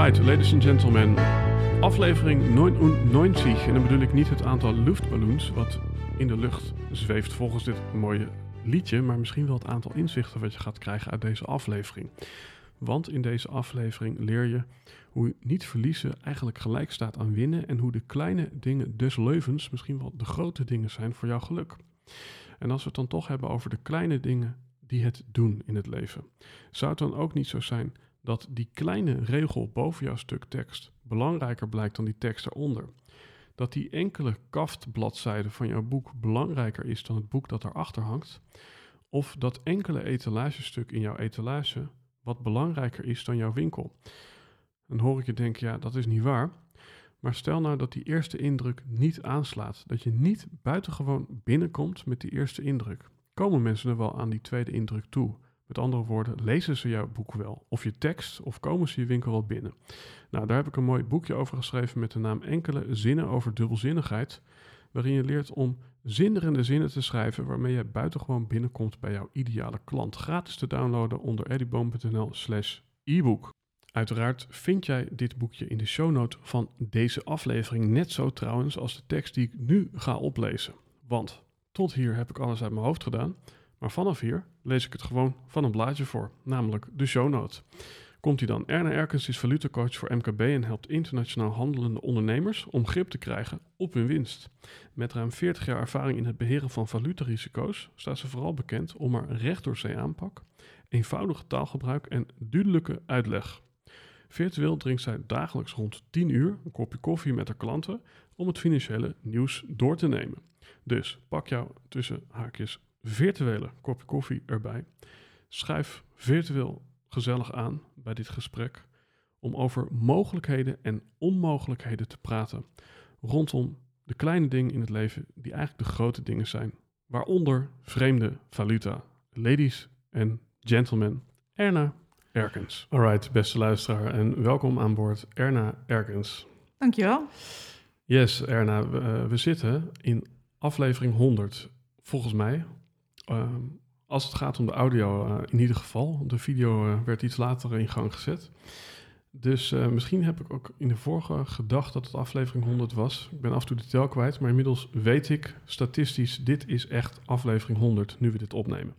Alright, ladies and gentlemen. Aflevering 99. En dan bedoel ik niet het aantal luchtballons wat in de lucht zweeft volgens dit mooie liedje, maar misschien wel het aantal inzichten wat je gaat krijgen uit deze aflevering. Want in deze aflevering leer je hoe niet verliezen eigenlijk gelijk staat aan winnen en hoe de kleine dingen des levens misschien wel de grote dingen zijn voor jouw geluk. En als we het dan toch hebben over de kleine dingen die het doen in het leven, zou het dan ook niet zo zijn dat die kleine regel boven jouw stuk tekst belangrijker blijkt dan die tekst eronder? Dat die enkele kaftbladzijde van jouw boek belangrijker is dan het boek dat erachter hangt? Of dat enkele etalagestuk in jouw etalage wat belangrijker is dan jouw winkel? Dan hoor ik je denken, ja, dat is niet waar. Maar stel nou dat die eerste indruk niet aanslaat. Dat je niet buitengewoon binnenkomt met die eerste indruk. Komen mensen er wel aan die tweede indruk toe? Met andere woorden, lezen ze jouw boek wel? Of je tekst, of komen ze je winkel wel binnen? Nou, daar heb ik een mooi boekje over geschreven met de naam Enkele zinnen over dubbelzinnigheid. Waarin je leert om zinderende zinnen te schrijven waarmee je buitengewoon binnenkomt bij jouw ideale klant. Gratis te downloaden onder eddyboom.nl slash e-book. Uiteraard vind jij dit boekje in de shownote van deze aflevering. Net zo trouwens als de tekst die ik nu ga oplezen. Want tot hier heb ik alles uit mijn hoofd gedaan. Maar vanaf hier lees ik het gewoon van een blaadje voor, namelijk de shownote. Komt hij dan? Erna Erkens is valutacoach voor MKB en helpt internationaal handelende ondernemers om grip te krijgen op hun winst. Met ruim 40 jaar ervaring in het beheren van valutarisico's staat ze vooral bekend om haar recht door zee aanpak, eenvoudige taalgebruik en duidelijke uitleg. Virtueel drinkt zij dagelijks rond 10 uur een kopje koffie met haar klanten om het financiële nieuws door te nemen. Dus pak jou tussen haakjes virtuele kopje koffie erbij. Schuif virtueel gezellig aan bij dit gesprek om over mogelijkheden en onmogelijkheden te praten rondom de kleine dingen in het leven die eigenlijk de grote dingen zijn, waaronder vreemde valuta. Ladies en gentlemen, Erna Erkens. Alright, beste luisteraar en welkom aan boord Erna Erkens. Dankjewel. Yes, Erna, we, we zitten in aflevering 100, volgens mij. Ehm, als het gaat om de audio, uh, in ieder geval. De video uh, werd iets later in gang gezet. Dus uh, misschien heb ik ook in de vorige gedacht dat het aflevering 100 was. Ik ben af en toe de tel kwijt, maar inmiddels weet ik statistisch, dit is echt aflevering 100, nu we dit opnemen.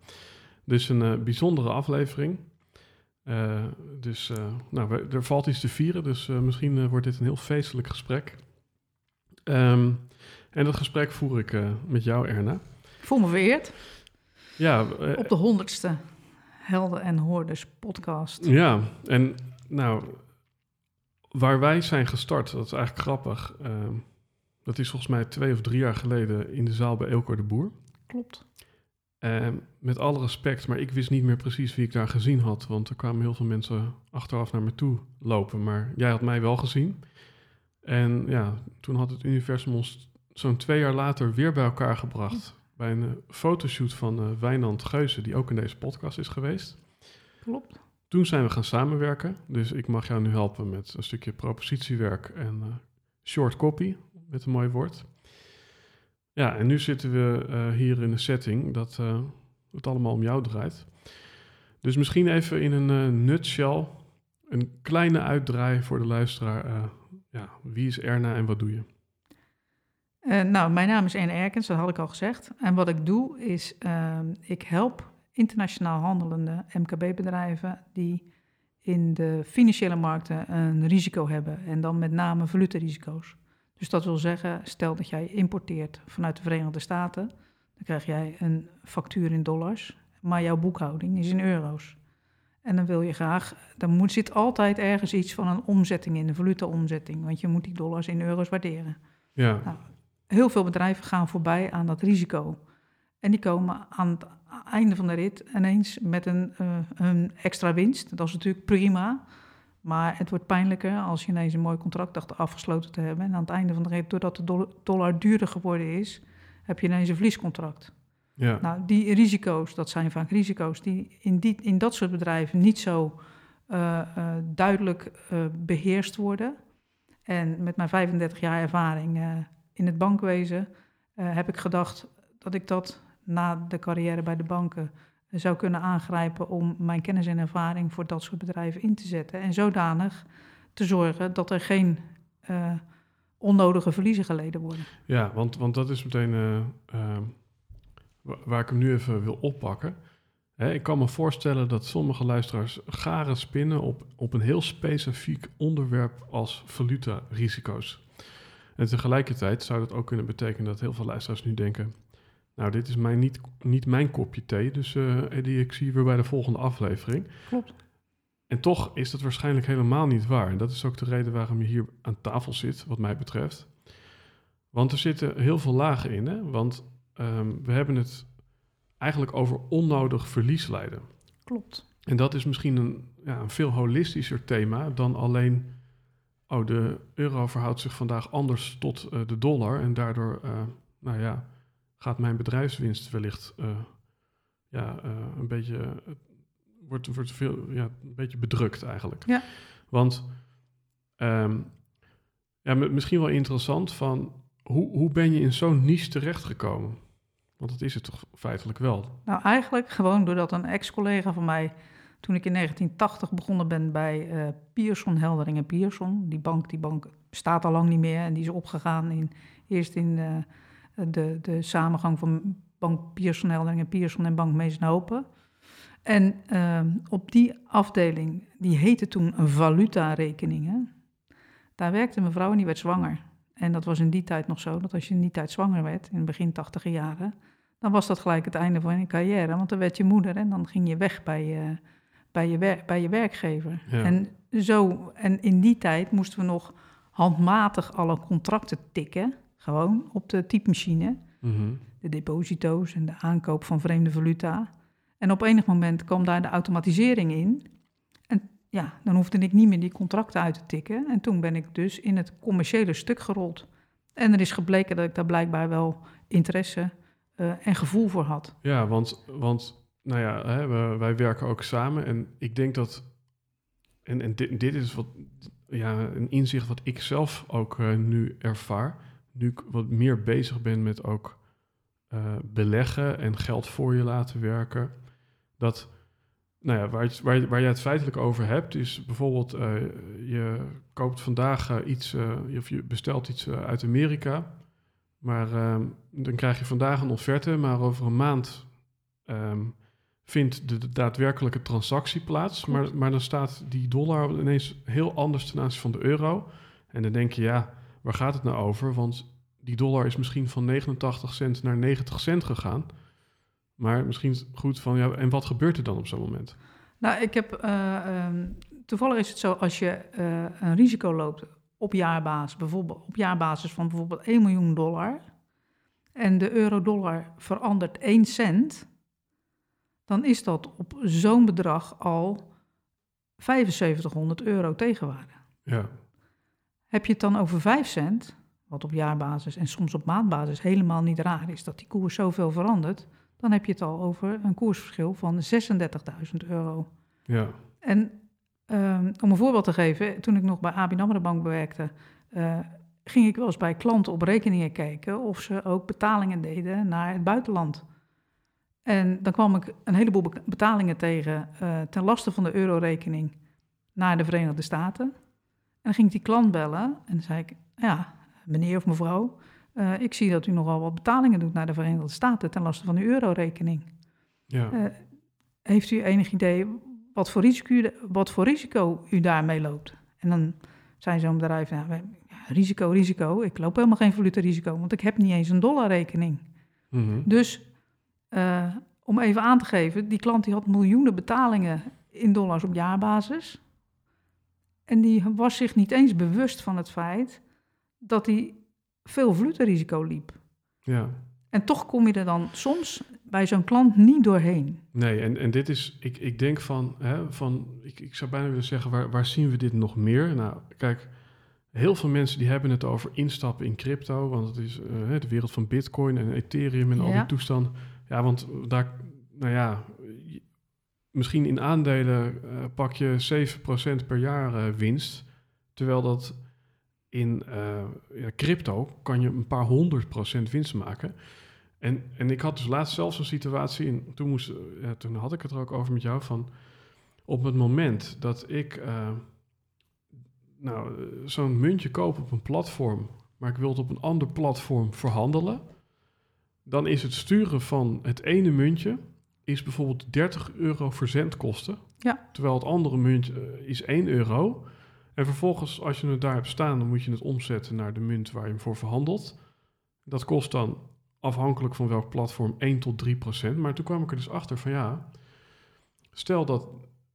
Dus een bijzondere aflevering. dus nou, er valt iets te vieren, dus misschien wordt dit een heel feestelijk gesprek. Um, en dat gesprek voer ik met jou, Erna. Ik voel me vereerd. Ja, uh, op de honderdste Helden en Hoorders podcast. Ja, en nou, waar wij zijn gestart, dat is eigenlijk grappig. Uh, dat is volgens mij twee of drie jaar geleden in de zaal bij Elko de Boer. Klopt. Uh, met alle respect, maar ik wist niet meer precies wie ik daar gezien had. Want er kwamen heel veel mensen achteraf naar me toe lopen. Maar jij had mij wel gezien. En ja, toen had het universum ons zo'n twee jaar later weer bij elkaar gebracht bij een uh, fotoshoot van uh, Wijnand Geuze, die ook in deze podcast is geweest. Klopt. Toen zijn we gaan samenwerken. Dus ik mag jou nu helpen met een stukje propositiewerk en uh, short copy, met een mooi woord. Ja, en nu zitten we hier in een setting dat het allemaal om jou draait. Dus misschien even in een nutshell, een kleine uitdraai voor de luisteraar. ja, wie is Erna en wat doe je? Uh, nou, mijn naam is Ene Erkens, dat had ik al gezegd. En wat ik doe is, uh, ik help internationaal handelende MKB-bedrijven die in de financiële markten een risico hebben. En dan met name valutarisico's. Dus dat wil zeggen, stel dat jij importeert vanuit de Verenigde Staten, dan krijg jij een factuur in dollars, maar jouw boekhouding is in euro's. En dan wil je graag, dan moet, zit altijd ergens iets van een omzetting in, een valuta-omzetting, want je moet die dollars in euro's waarderen. Ja. Nou, heel veel bedrijven gaan voorbij aan dat risico. En die komen aan het einde van de rit ineens met een, uh, een extra winst. Dat is natuurlijk prima. Maar het wordt pijnlijker als je ineens een mooi contract dacht afgesloten te hebben. En aan het einde van de rit, doordat de dollar duurder geworden is, heb je ineens een verliescontract. Ja. Nou, die risico's, dat zijn vaak risico's die in, die, in dat soort bedrijven niet zo uh, uh, duidelijk beheerst worden. En met mijn 35 jaar ervaring in het bankwezen heb ik gedacht dat ik dat na de carrière bij de banken zou kunnen aangrijpen om mijn kennis en ervaring voor dat soort bedrijven in te zetten. En zodanig te zorgen dat er geen uh, onnodige verliezen geleden worden. Ja, want, want dat is meteen uh, waar ik hem nu even wil oppakken. Hè, ik kan me voorstellen dat sommige luisteraars garen spinnen op, op een heel specifiek onderwerp als valutarisico's. En tegelijkertijd zou dat ook kunnen betekenen dat heel veel luisteraars nu denken: nou, dit is mijn, niet, niet mijn kopje thee, dus uh, Eddie, ik zie je weer bij de volgende aflevering. Klopt. En toch is dat waarschijnlijk helemaal niet waar. En dat is ook de reden waarom je hier aan tafel zit, wat mij betreft. Want er zitten heel veel lagen in, hè? Want um, we hebben het eigenlijk over onnodig verlieslijden. Klopt. En dat is misschien een, ja, een veel holistischer thema dan alleen... oh, de euro verhoudt zich vandaag anders tot uh, de dollar... en daardoor, uh, nou ja, gaat mijn bedrijfswinst wellicht uh, ja, een beetje, wordt, wordt veel, ja, een beetje bedrukt eigenlijk. Ja. Want um, ja, misschien wel interessant van hoe, hoe ben je in zo'n niche terechtgekomen? Want dat is het toch feitelijk wel. Nou, eigenlijk gewoon doordat een ex-collega van mij, toen ik in 1980 begonnen ben bij uh, Pierson, Heldering en Pierson, die bank, die bank bestaat al lang niet meer en die is opgegaan in, eerst in uh, de, de samengang van Bank Pierson Heldering en Pierson en Bank Meesnopen. En uh, op die afdeling, die heette toen valuta-rekeningen, daar werkte mevrouw en die werd zwanger. En dat was in die tijd nog zo, dat als je in die tijd zwanger werd, in het begin tachtiger jaren, dan was dat gelijk het einde van je carrière. Want dan werd je moeder en dan ging je weg bij je, bij je, wer bij je werkgever. Ja. En, zo, en in die tijd moesten we nog handmatig alle contracten tikken, gewoon op de typemachine. Mm -hmm. De deposito's en de aankoop van vreemde valuta. En op enig moment kwam daar de automatisering in. En ja, dan hoefde ik niet meer die contracten uit te tikken. En toen ben ik dus in het commerciële stuk gerold. En er is gebleken dat ik daar blijkbaar wel interesse uh, en gevoel voor had. Ja, want, want nou ja, hè, we, wij werken ook samen. En ik denk dat. En, en dit, dit is wat, ja, een inzicht wat ik zelf ook uh, nu ervaar. Nu ik wat meer bezig ben met ook uh, beleggen en geld voor je laten werken. Dat, nou ja, waar, waar, waar je het feitelijk over hebt, is bijvoorbeeld uh, je koopt vandaag iets, of je bestelt iets uit Amerika. Maar ehm, dan krijg je vandaag een offerte, maar over een maand um, vindt de, de, daadwerkelijke transactie plaats. Maar, maar dan staat die dollar ineens heel anders ten aanzien van de euro. En dan denk je, ja, waar gaat het nou over? Want die dollar is misschien van 89 cent naar 90 cent gegaan. Maar misschien goed van, ja, en wat gebeurt er dan op zo'n moment? Nou, ik heb, uh, um, toevallig is het zo, als je uh, een risico loopt op jaarbasis, bijvoorbeeld op jaarbasis van bijvoorbeeld 1 miljoen dollar, en de euro-dollar verandert 1 cent, dan is dat op zo'n bedrag al 7500 euro tegenwaarde. Ja. Heb je het dan over 5 cent, wat op jaarbasis en soms op maandbasis helemaal niet raar is dat die koers zoveel verandert, dan heb je het al over een koersverschil van 36.000 euro. Ja. En um, om een voorbeeld te geven, toen ik nog bij ABN AMRO Bank bewerkte, uh, ging ik wel eens bij klanten op rekeningen kijken of ze ook betalingen deden naar het buitenland. En dan kwam ik een heleboel betalingen tegen uh, ten laste van de eurorekening naar de Verenigde Staten. En dan ging ik die klant bellen en dan zei ik, ja, meneer of mevrouw, uh, ik zie dat u nogal wat betalingen doet naar de Verenigde Staten ten laste van uw eurorekening. Ja. Uh, heeft u enig idee wat voor risico, u- wat voor risico u daarmee loopt. En dan zijn zo'n bedrijf, nou, risico, risico. Ik loop helemaal geen valutarisico, want ik heb niet eens een dollarrekening. Mhm. Dus eh, om even aan te geven, die klant die had miljoenen betalingen in dollars op jaarbasis. En die was zich niet eens bewust van het feit dat hij veel valutarisico liep. Ja. En toch kom je er dan soms bij zo'n klant niet doorheen. Nee, en, en dit is, ik, ik denk van, hè, van ik, ik zou bijna willen zeggen, waar, waar zien we dit nog meer? Nou, kijk, heel veel mensen die hebben het over instappen in crypto, want het is eh, de wereld van bitcoin en ethereum en al die toestanden. Ja, want daar, nou ja, misschien in aandelen eh, pak je 7% per jaar eh, winst, terwijl dat in eh, crypto kan je een paar honderd procent winst maken. En, en ik had dus laatst zelfs een situatie, en toen, moest, ja, toen had ik het er ook over met jou, van op het moment dat ik nou, zo'n muntje koop op een platform, maar ik wil het op een ander platform verhandelen, dan is het sturen van het ene muntje is bijvoorbeeld 30 euro verzendkosten, Ja. terwijl het andere muntje eh, is 1 euro. En vervolgens, als je het daar hebt staan, dan moet je het omzetten naar de munt waar je hem voor verhandelt. Dat kost dan afhankelijk van welk platform 1 tot 3 procent. Maar toen kwam ik er dus achter van ja, stel dat,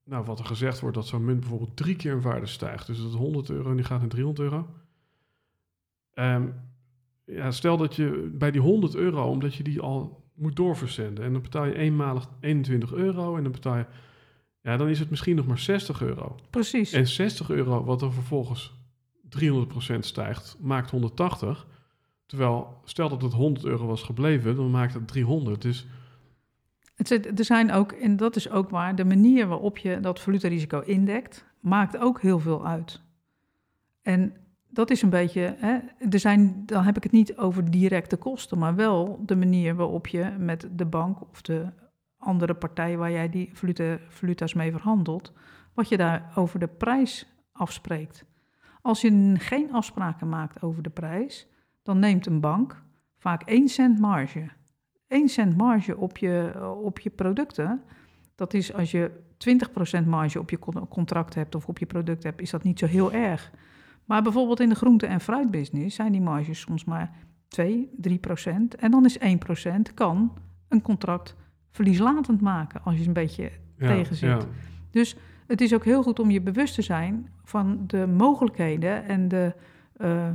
nou wat er gezegd wordt, dat zo'n munt bijvoorbeeld drie keer in waarde stijgt. Dus dat 100 euro en die gaat naar 300 euro. Ehm, ja, stel dat je bij die 100 euro, omdat je die al moet doorverzenden. En dan betaal je eenmalig 21 euro en dan betaal je, ja, dan is het misschien nog maar 60 euro. Precies. En 60 euro, wat dan vervolgens 300% stijgt, maakt 180. Terwijl, stel dat het 100 euro was gebleven, dan maakt het 300. Dus Het zit, er zijn ook, en dat is ook waar, de manier waarop je dat valutarisico indekt, maakt ook heel veel uit. En dat is een beetje, hè, er zijn, dan heb ik het niet over directe kosten, maar wel de manier waarop je met de bank of de andere partij waar jij die valuta, mee verhandelt, wat je daar over de prijs afspreekt. Als je geen afspraken maakt over de prijs, dan neemt een bank vaak 1 cent marge. 1 cent marge op je, op je producten, dat is als je 20% marge op je con- contract hebt of op je product hebt, is dat niet zo heel erg. Maar bijvoorbeeld in de groente- en fruitbusiness zijn die marges soms maar 2, 3%. En dan is 1% kan een contract verlieslatend maken als je een beetje ja, Tegenzit. ja, dus het is ook heel goed om je bewust te zijn van de mogelijkheden en de, eh,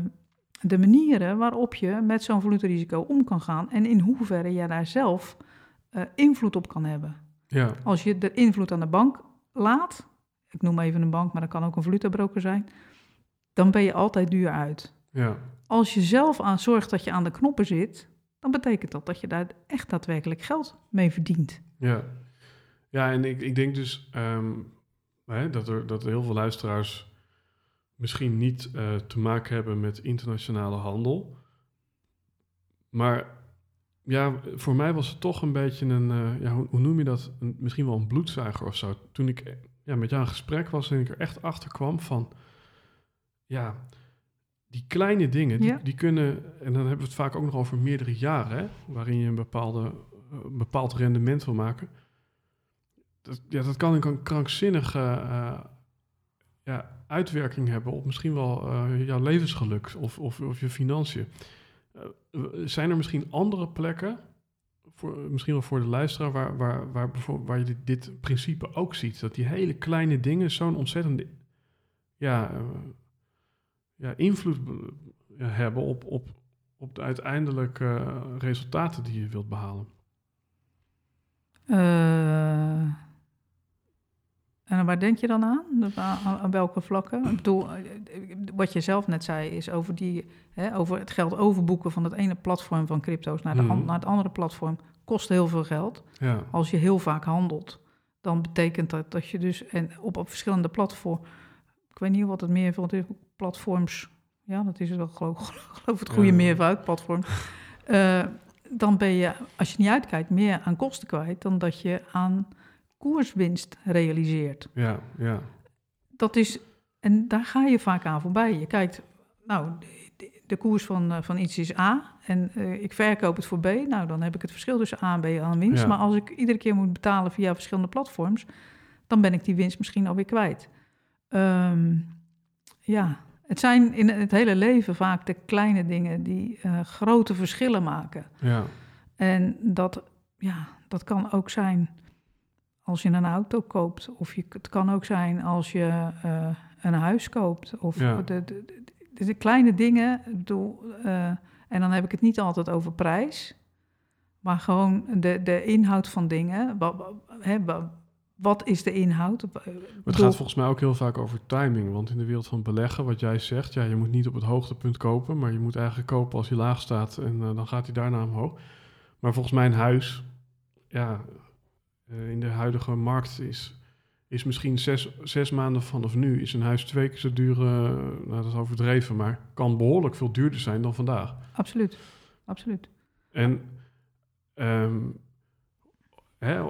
de manieren waarop je met zo'n valutarisico om kan gaan en in hoeverre je daar zelf eh, invloed op kan hebben. ja, Als je de invloed aan de bank laat, ik noem even een bank, maar dat kan ook een valutabroker zijn, dan ben je altijd duur uit. ja, Als je zelf aan zorgt dat je aan de knoppen zit, dan betekent dat dat je daar echt daadwerkelijk geld mee verdient. ja. Ja, en ik, ik denk dus ehm, hè, dat, er, dat er heel veel luisteraars misschien niet eh, te maken hebben met internationale handel. Maar ja, voor mij was het toch een beetje een, eh, ja, hoe, hoe noem je dat? Een, misschien wel een bloedzuiger of zo. Toen ik ja, met jou in gesprek was en ik er echt achter kwam van, ja, die kleine dingen, die, Ja. die kunnen, en dan hebben we het vaak ook nog over meerdere jaren, hè, waarin je een, bepaalde, een bepaald rendement wil maken. Dat, ja, dat kan een krankzinnige eh, ja, uitwerking hebben op misschien wel eh, jouw levensgeluk of, of, of je financiën. Eh, zijn er misschien andere plekken, voor, misschien wel voor de luisteraar, waar, waar, waar, bijvoorbeeld, waar je dit, dit principe ook ziet? Dat die hele kleine dingen zo'n ontzettende ja, ja, invloed hebben op, op, op de uiteindelijke eh, resultaten die je wilt behalen. Eh, en waar denk je dan aan? Aan, welke vlakken? Ik bedoel, eh, wat je zelf net zei, is over, die, hè, over het geld overboeken van het ene platform van crypto's naar, de Mhm. naar het andere platform kost heel veel geld. Ja, Als je heel vaak handelt, dan betekent dat dat je dus en op, op verschillende platforms, ik weet niet wat het meervoud is, platforms, ja, dat is het wel, geloof, geloof het goede Ja. meervoud, platform. Eh, dan ben je, als je niet uitkijkt, meer aan kosten kwijt dan dat je aan koerswinst realiseert. ja, ja. Dat is, en daar ga je vaak aan voorbij. Je kijkt, nou, de, de koers van, eh, van iets is A en eh, ik verkoop het voor B. Nou, dan heb ik het verschil tussen A en B aan winst. Ja. Maar als ik iedere keer moet betalen via verschillende platforms, dan ben ik die winst misschien alweer kwijt. Ehm, ja, het zijn in het hele leven vaak de kleine dingen die eh, grote verschillen maken. Ja. En dat, ja, dat kan ook zijn als je een auto koopt. Of je, het kan ook zijn als je uh, een huis koopt. Of Ja. de, de, de, de kleine dingen. Ik bedoel, uh, en dan heb ik het niet altijd over prijs. Maar gewoon de, de inhoud van dingen. Wat, hè, wat is de inhoud? Het gaat volgens mij ook heel vaak over timing. Want in de wereld van beleggen, wat jij zegt, ja, je moet niet op het hoogtepunt kopen, maar je moet eigenlijk kopen als hij laag staat en uh, dan gaat hij daarna omhoog. Maar volgens mij een huis, ja, uh, in de huidige markt is, is misschien zes, zes maanden vanaf nu, is een huis twee keer zo duur, uh, nou dat is overdreven, maar kan behoorlijk veel duurder zijn dan vandaag. Absoluut, absoluut. En, um, hè,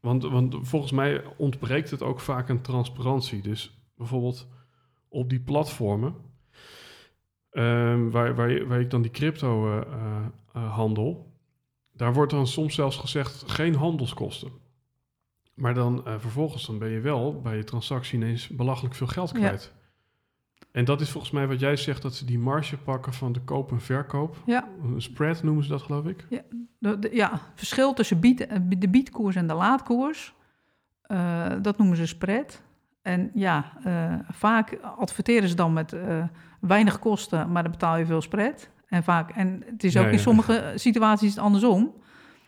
want, want volgens mij ontbreekt het ook vaak aan transparantie. Dus bijvoorbeeld op die platformen, um, waar, waar, waar, ik dan die crypto uh, uh, handel, daar wordt dan soms zelfs gezegd geen handelskosten. Maar dan uh, vervolgens dan ben je wel bij je transactie ineens belachelijk veel geld kwijt. Ja. En dat is volgens mij wat jij zegt, dat ze die marge pakken van de koop en verkoop. Ja. Een spread noemen ze dat, geloof ik. Ja, de, de, ja verschil tussen bied, de biedkoers en de laadkoers, uh, dat noemen ze spread. En ja, uh, vaak adverteren ze dan met uh, weinig kosten, maar dan betaal je veel spread. En, vaak, en het is ook ja, in sommige situaties andersom.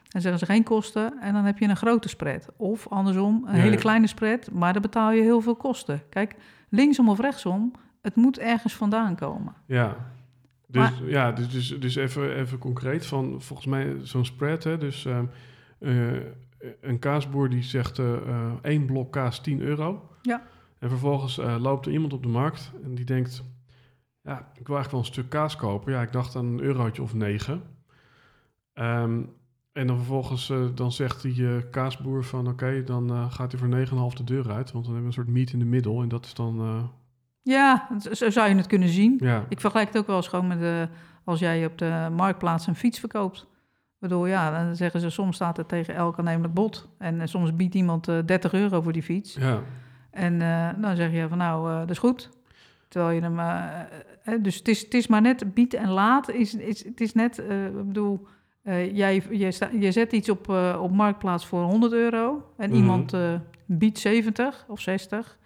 Dan zeggen ze geen kosten en dan heb je een grote spread. Of andersom, een hele kleine spread, maar dan betaal je heel veel kosten. Kijk, linksom of rechtsom, het moet ergens vandaan komen. Ja, dus, maar, ja, dus, dus, dus even, even concreet van volgens mij zo'n spread. Hè, dus uh, uh, een kaasboer die zegt uh, één blok kaas 10 euro. Ja. En vervolgens loopt er iemand op de markt en die denkt... Ja, ik wil eigenlijk wel een stuk kaas kopen. Ja, ik dacht aan een eurotje of negen. Um, en dan vervolgens dan zegt die kaasboer van... Oké, okay, dan gaat hij voor 9,5 de deur uit. Want dan hebben we een soort meet in de middel. En dat is dan ja, zo zou je het kunnen zien. Ja. Ik vergelijk het ook wel eens gewoon met de, als jij op de marktplaats een fiets verkoopt. Bedoel, ja, dan zeggen ze soms staat het tegen elk aannemelijk bod. En uh, soms biedt iemand uh, 30 euro voor die fiets. Ja. En uh, dan zeg je van nou, dat is goed. Terwijl je hem... dus het is, het is maar net bied en laat. Is, is, het is net, ik bedoel, jij, je, sta, je zet iets op, op marktplaats voor 100 euro. En Mhm. mm -hmm. iemand biedt 70 of 60.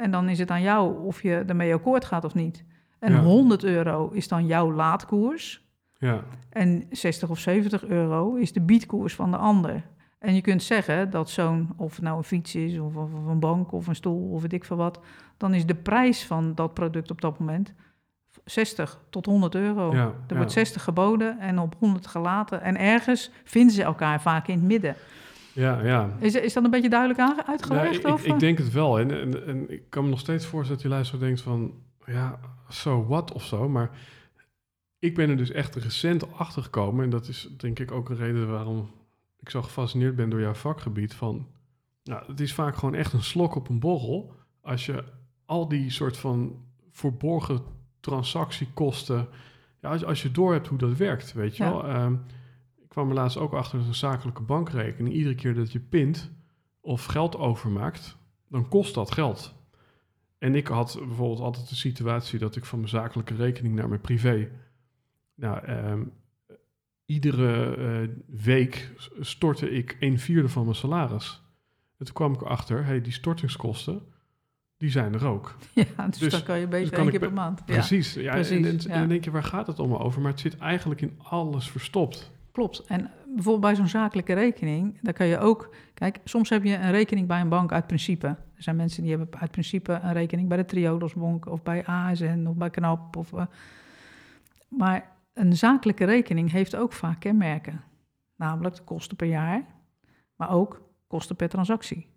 En dan is het aan jou of je ermee akkoord gaat of niet. En Ja. 100 euro is dan jouw laadkoers. Ja, En 60 of 70 euro is de biedkoers van de ander. En je kunt zeggen dat zo'n, of het nou een fiets is, of, of, of een bank, of een stoel, of weet ik veel wat, dan is de prijs van dat product op dat moment 60 tot 100 euro. ja, Er ja. wordt 60 geboden en op 100 gelaten. En ergens vinden ze elkaar vaak in het midden. Ja, ja. Is, is dat een beetje duidelijk uitgelegd? ik, of, ik denk het wel. En, en, en ik kan me nog steeds voorstellen dat die luisteraar denkt van... Ja, so what of zo. Maar ik ben er dus echt recent achter gekomen. En dat is denk ik ook een reden waarom ik zo gefascineerd ben door jouw vakgebied. Van, nou, het is vaak gewoon echt een slok op een borrel. Als je al die soort van verborgen transactiekosten... Ja, als, als je door hebt hoe dat werkt, weet je Ja. wel. Ik kwam er laatst ook achter dat een zakelijke bankrekening... iedere keer dat je pint of geld overmaakt, dan kost dat geld. En ik had bijvoorbeeld altijd de situatie dat ik van mijn zakelijke rekening naar mijn privé. Nou, ehm, iedere eh, week stortte ik een vierde van mijn salaris. En toen kwam ik erachter, hey, die stortingskosten, die zijn er ook. Ja, dus, Dus- dan kan je beter kan één keer per maand. Precies. Ja, precies, en, en, ja. en dan denk je, waar gaat het allemaal over? Maar het zit eigenlijk in alles verstopt. Klopt. En bijvoorbeeld bij zo'n zakelijke rekening, daar kan je ook... Kijk, soms heb je een rekening bij een bank uit principe. Er zijn mensen die hebben uit principe een rekening bij de Triodosbank... of bij ASN of bij KNAP. Of, eh, maar een zakelijke rekening heeft ook vaak kenmerken. Namelijk de kosten per jaar, maar ook kosten per transactie.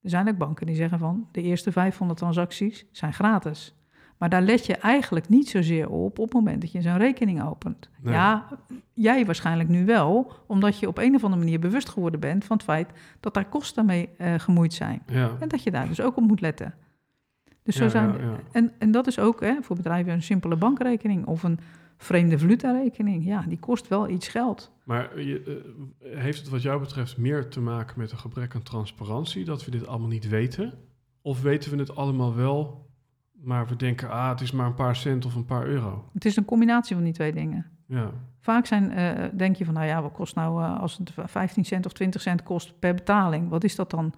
Er zijn ook banken die zeggen van... de eerste 500 transacties zijn gratis. Maar daar let je eigenlijk niet zozeer op op het moment dat je zo'n rekening opent. Nee. Ja, jij waarschijnlijk nu wel, omdat je op een of andere manier bewust geworden bent van het feit dat daar kosten mee eh, gemoeid zijn. Ja, En dat je daar dus ook op moet letten. Dus zo Ja, zijn, ja. En, en dat is ook hè, voor bedrijven een simpele bankrekening of een vreemde valutarekening. Ja, die kost wel iets geld. Maar je, uh, heeft het wat jou betreft meer te maken met een gebrek aan transparantie, dat we dit allemaal niet weten? Of weten we het allemaal wel, maar we denken, ah, het is maar een paar cent of een paar euro? Het is een combinatie van die twee dingen. Ja. Vaak zijn, uh, denk je van, nou ja, wat kost nou uh, als het 15 cent of 20 cent kost per betaling? Wat is dat dan?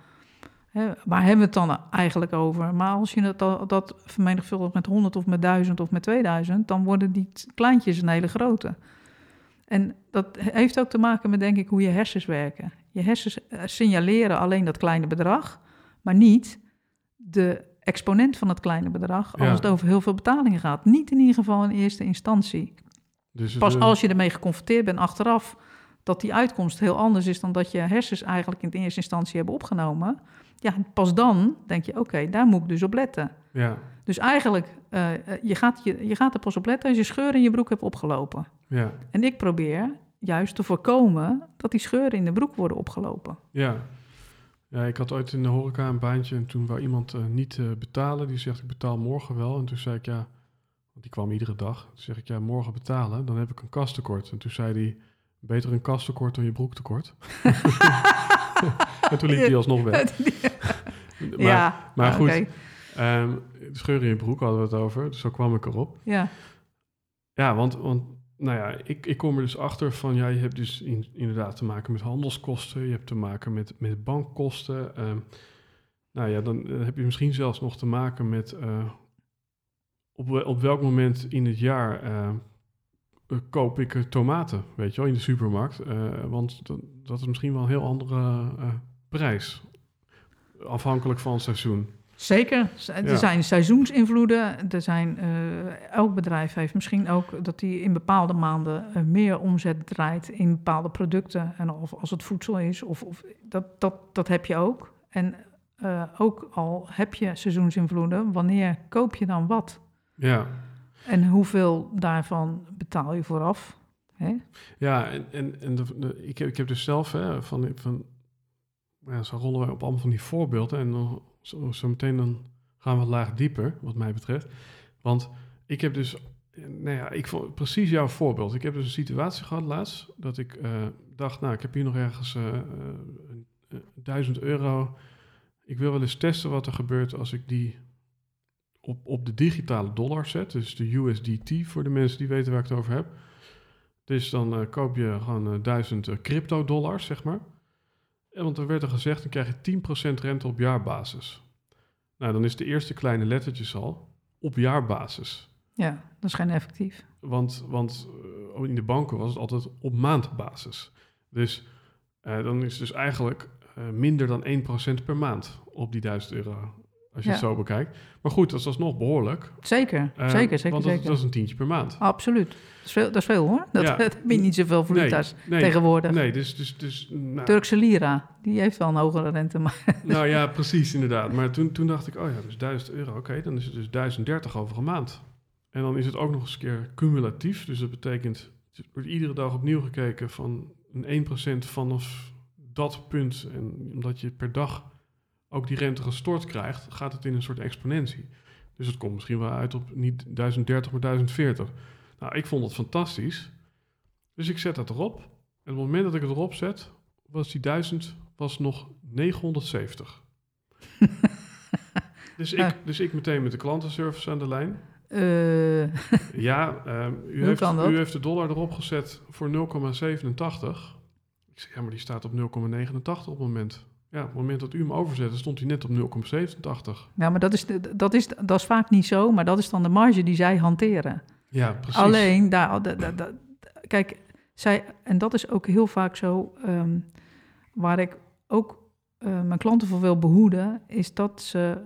Hè, waar hebben we het dan eigenlijk over? Maar als je dat, dat vermenigvuldigt met 100 of met 1000 of met 2000, dan worden die kleintjes een hele grote. En dat heeft ook te maken met, denk ik, hoe je hersens werken. Je hersens signaleren alleen dat kleine bedrag, maar niet de exponent van het kleine bedrag als Ja. het over heel veel betalingen gaat. Niet in ieder geval in eerste instantie. Dus Pas eh, als je ermee geconfronteerd bent achteraf dat die uitkomst heel anders is dan dat je hersens eigenlijk in de eerste instantie hebben opgenomen. Ja, pas dan denk je, oké, daar moet ik dus op letten. Ja, Dus eigenlijk, eh, eh, je, gaat, je, je gaat er pas op letten als je scheuren in je broek hebt opgelopen. ja, En ik probeer juist te voorkomen dat die scheuren in de broek worden opgelopen. ja. Ja, ik had ooit in de horeca een baantje en toen wou iemand eh, niet eh, betalen. Die zegt, ik betaal morgen wel. En toen zei ik, ja, want die kwam iedere dag. Toen zeg ik, ja, morgen betalen, dan heb ik een kastekort. En toen zei hij, beter een kastekort dan je broektekort. en toen liep hij alsnog weg. maar ja, maar goed. oké. ehm, scheuren in je broek hadden we het over, dus zo kwam ik erop. Ja, Ja, want, want nou ja, ik, ik kom er dus achter van, ja, je hebt dus in- inderdaad te maken met handelskosten, je hebt te maken met, met bankkosten. ehm, nou ja, dan eh, heb je misschien zelfs nog te maken met eh, op, op welk moment in het jaar eh, koop ik tomaten, weet je wel, in de supermarkt. Want dat, dat is misschien wel een heel andere prijs, afhankelijk van het seizoen. Zeker. Er Ja. zijn seizoensinvloeden. Er zijn, eh, elk bedrijf heeft misschien ook dat hij in bepaalde maanden eh, meer omzet draait in bepaalde producten. En of als het voedsel is, of, of dat, dat, dat heb je ook. En eh, ook al heb je seizoensinvloeden, wanneer koop je dan wat? Ja, En hoeveel daarvan betaal je vooraf? Hè? Ja, en, en, en de, de- ik, heb, ik heb dus zelf hè, van, van ja, zo rollen wij op allemaal van die voorbeelden en dan zo, meteen dan gaan we laag dieper, wat mij betreft. Want ik heb dus, nou ja, ik vond precies jouw voorbeeld. Ik heb dus een situatie gehad laatst dat ik eh, dacht, nou, ik heb hier nog ergens eh, eh, een- eh, duizend euro. Ik wil wel eens testen wat er gebeurt als ik die op, op de digitale dollar zet, dus de USDT voor de mensen die weten waar ik het over heb. Dus dan eh, koop je gewoon eh, 1000 eh, crypto dollars, zeg maar. En want er werd er gezegd, dan krijg je 10% rente op jaarbasis. Nou, dan is de eerste kleine lettertjes al op jaarbasis. Ja, dat is geen effectief. Want, want eh, in de banken was het altijd op maandbasis. Dus eh, dan is het dus eigenlijk eh, minder dan 1% per maand op die 1000 euro. Als je Ja. het zo bekijkt. Maar goed, dat is alsnog behoorlijk. Zeker, Eh, zeker, zeker, Want dat, zeker. dat is een tientje per maand. Absoluut. Dat is veel, dat is veel hoor. Dat, Ja. dat heb je niet zoveel valuta's nee, tegenwoordig. Nee, dus... dus, dus nou, Turkse lira, die heeft wel een hogere rente. Maar Nou ja, precies, inderdaad. Maar toen, toen dacht ik, oh ja, dus 1000 euro, oké, dan is het dus 1030 over een maand. En dan is het ook nog eens een keer cumulatief. Dus dat betekent, er wordt iedere dag opnieuw gekeken van een 1% vanaf dat punt. En omdat je per dag ook die rente gestort krijgt, gaat het in een soort exponentie. Dus het komt misschien wel uit op niet 1030, maar 1040. Nou, ik vond het fantastisch. Dus ik zet dat erop. En op het moment dat ik het erop zet, was die 1000 was nog 970. dus, ik, dus ik meteen met de klantenservice aan de lijn. eh, Ja, ehm, u, Hoe heeft, kan dat? u heeft de dollar erop gezet voor 0,87. Ik zeg, ja, maar die staat op 0,89 op het moment. Ja, op het moment dat u hem overzette, stond hij net op 0,87. ja, maar dat is, dat, is, dat is vaak niet zo, maar dat is dan de marge die zij hanteren. Ja, precies. Alleen, daar, da- da- da- kijk, zij, en dat is ook heel vaak zo, ehm, waar ik ook eh, mijn klanten voor wil behoeden, is dat ze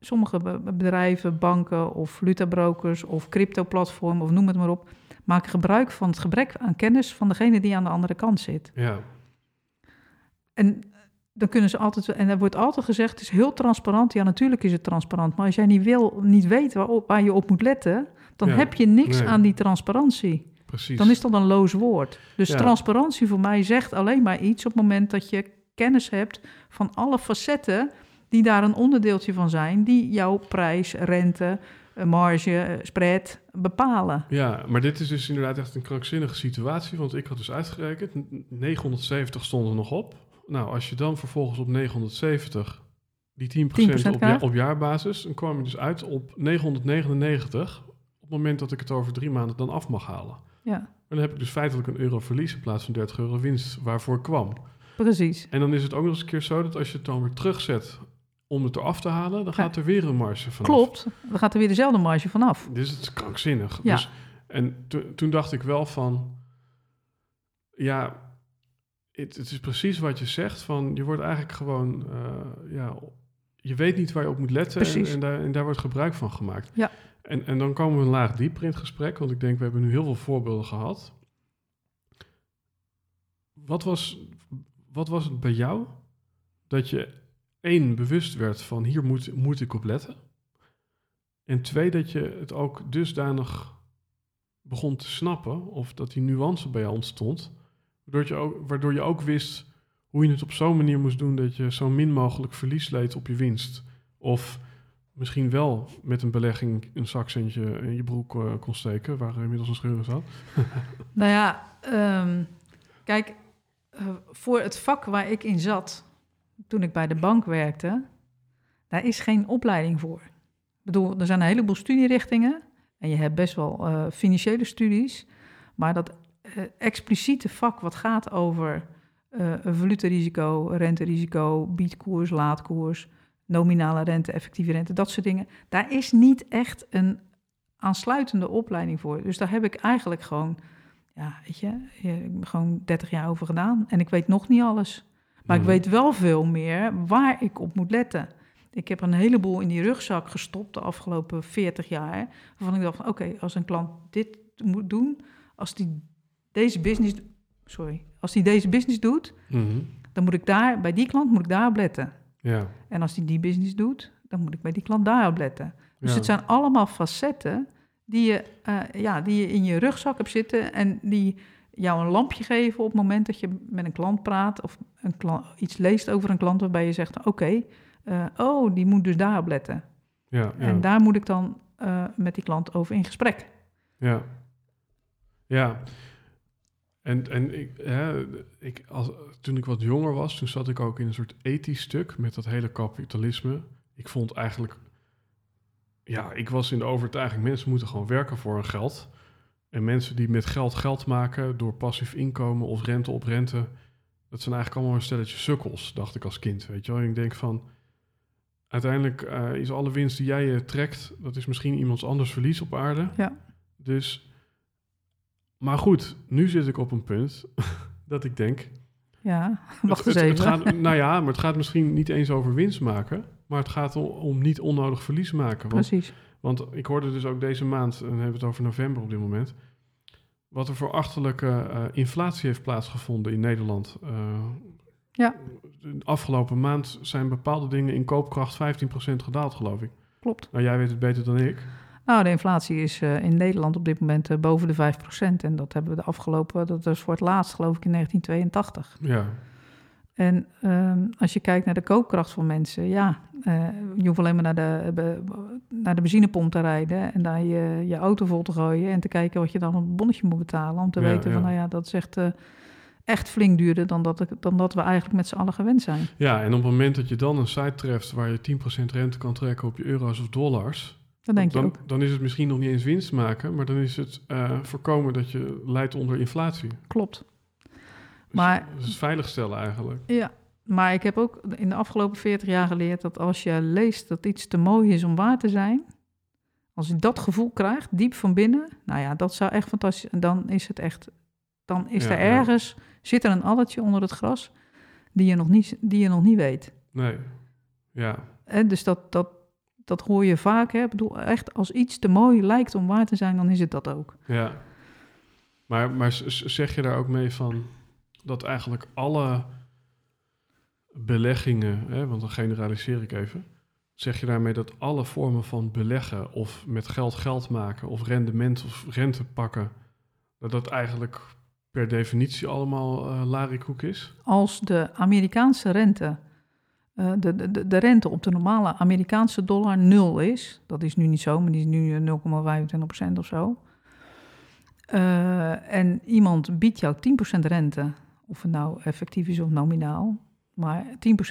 sommige be- bedrijven, banken of valutabrokers of crypto-platformen of noem het maar op, maken gebruik van het gebrek aan kennis van degene die aan de andere kant zit. Ja, En dan kunnen ze altijd, en er wordt altijd gezegd, het is heel transparant. Ja, natuurlijk is het transparant, maar als jij niet wil, niet weet waarop, waar je op moet letten, dan Ja, heb je niks nee. aan die transparantie. precies. Dan is dat een loos woord. Dus Ja. transparantie voor mij zegt alleen maar iets op het moment dat je kennis hebt van alle facetten die daar een onderdeeltje van zijn, die jouw prijs, rente, eh, marge, eh, spread bepalen. Ja, maar dit is dus inderdaad echt een krankzinnige situatie. Want ik had dus uitgerekend, n- 970 stonden nog op. Nou, als je dan vervolgens op 970 die 10%, 10% op, ja, op jaarbasis, dan kwam je dus uit op 999 op het moment dat ik het over drie maanden dan af mag halen. Ja, Maar dan heb ik dus feitelijk een euro verlies in plaats van 30 euro winst waarvoor ik kwam. precies. En dan is het ook nog eens een keer zo dat als je het dan weer terugzet om het eraf te halen, dan gaat er weer een marge van. Klopt, dan gaat er weer dezelfde marge vanaf. Dus het is krankzinnig. Ja. Dus, en to- toen dacht ik wel van, ja, het, het is precies wat je zegt. Van, je wordt eigenlijk gewoon, eh, ja, je weet niet waar je op moet letten en, daar, en daar wordt gebruik van gemaakt. Ja. En, en dan komen we een laag dieper in het gesprek, want ik denk we hebben nu heel veel voorbeelden gehad. Wat was, wat was het bij jou dat je één bewust werd van hier moet, moet ik op letten? En twee, dat je het ook dusdanig begon te snappen, of dat die nuance bij jou ontstond, waardoor je ook, waardoor je ook wist hoe je het op zo'n manier moest doen dat je zo min mogelijk verlies leed op je winst. Of misschien wel met een belegging een zakcentje in je broek eh, kon steken, waar inmiddels een scheur in zat. Nou ja, ehm, kijk, eh, voor het vak waar ik in zat, toen ik bij de bank werkte, daar is geen opleiding voor. Ik bedoel, er zijn een heleboel studierichtingen en je hebt best wel eh, financiële studies, maar dat expliciete vak wat gaat over eh een valutarisico, renterisico, biedkoers, laadkoers, nominale rente, effectieve rente, dat soort dingen, daar is niet echt een aansluitende opleiding voor. Dus daar heb ik eigenlijk gewoon ja, weet je, eh, gewoon 30 jaar over gedaan en ik weet nog niet alles. Maar Mhm. ik weet wel veel meer waar ik op moet letten. Ik heb een heleboel in die rugzak gestopt de afgelopen 40 jaar. Waarvan ik dacht, van, oké, als een klant dit moet doen, als die deze business, sorry, als die deze business doet, Mhm. dan moet ik daar, bij die klant moet ik daar op letten. Ja. En als die die business doet, dan moet ik bij die klant daar op letten. Dus ja. het zijn allemaal facetten die je, eh, ja, die je in je rugzak hebt zitten en die jou een lampje geven op het moment dat je met een klant praat of een klant, iets leest over een klant waarbij je zegt, oké, eh, oh, die moet dus daarop letten. ja, ja. En daar moet ik dan eh, met die klant over in gesprek. Ja. Ja. En, en ik, hè, ik, als, toen ik wat jonger was, toen zat ik ook in een soort ethisch stuk met dat hele kapitalisme. Ik vond eigenlijk, ja, ik was in de overtuiging, mensen moeten gewoon werken voor hun geld. En mensen die met geld geld maken door passief inkomen of rente op rente, dat zijn eigenlijk allemaal een stelletje sukkels, dacht ik als kind, weet je wel. En ik denk van, uiteindelijk eh, is alle winst die jij eh, trekt, dat is misschien iemands anders verlies op aarde. Ja. Dus, maar goed, nu zit ik op een punt dat ik denk... Ja, wacht eens het, even. het gaat, nou ja, maar het gaat misschien niet eens over winst maken, maar het gaat om, om niet onnodig verlies maken. Want, Precies. want ik hoorde dus ook deze maand, en dan hebben we het over november op dit moment, wat er voor achterlijke eh, inflatie heeft plaatsgevonden in Nederland. Eh, Ja. De afgelopen maand zijn bepaalde dingen in koopkracht 15% gedaald, geloof ik. Klopt. Nou, jij weet het beter dan ik. Nou, de inflatie is eh, in Nederland op dit moment eh, boven de 5%. En dat hebben we de afgelopen, dat is voor het laatst geloof ik in 1982. Ja, En ehm, als je kijkt naar de koopkracht van mensen, ja, eh, je hoeft alleen maar naar de, be- naar de benzinepomp te rijden en daar je, je auto vol te gooien en te kijken wat je dan op een bonnetje moet betalen. Om te Ja, weten van, ja. nou ja, dat is echt, echt flink duurder dan dat, ik- dan dat we eigenlijk met z'n allen gewend zijn. Ja, en op het moment dat je dan een site treft waar je 10% rente kan trekken op je euro's of dollars, Dat denk je dan, ook. dan is het misschien nog niet eens winst maken, maar dan is het eh, voorkomen dat je leidt onder inflatie. Klopt. Dus Maar- het veiligstellen eigenlijk. Ja, maar ik heb ook in de afgelopen 40 jaar geleerd dat als je leest dat iets te mooi is om waar te zijn, als je dat gevoel krijgt, diep van binnen, nou ja, dat zou echt fantastisch. En dan is het echt, dan is Ja, er ja. ergens, zit er een addertje onder het gras die je nog niet, die je nog niet weet. Nee, ja, En dus dat, dat, dat hoor je vaak. Hè? Ik bedoel, echt, als iets te mooi lijkt om waar te zijn, dan is het dat ook. ja. Maar, maar zeg je daar ook mee van dat eigenlijk alle beleggingen, hè, want dan generaliseer ik even, zeg je daarmee dat alle vormen van beleggen of met geld geld maken of rendement of rente pakken, dat dat eigenlijk per definitie allemaal eh larikoek is? Als de Amerikaanse rente eh, de, de, de rente op de normale Amerikaanse dollar nul is. Dat is nu niet zo, maar die is nu 0,25% of zo. Uh, en iemand biedt jou 10% rente, of het nou effectief is of nominaal, maar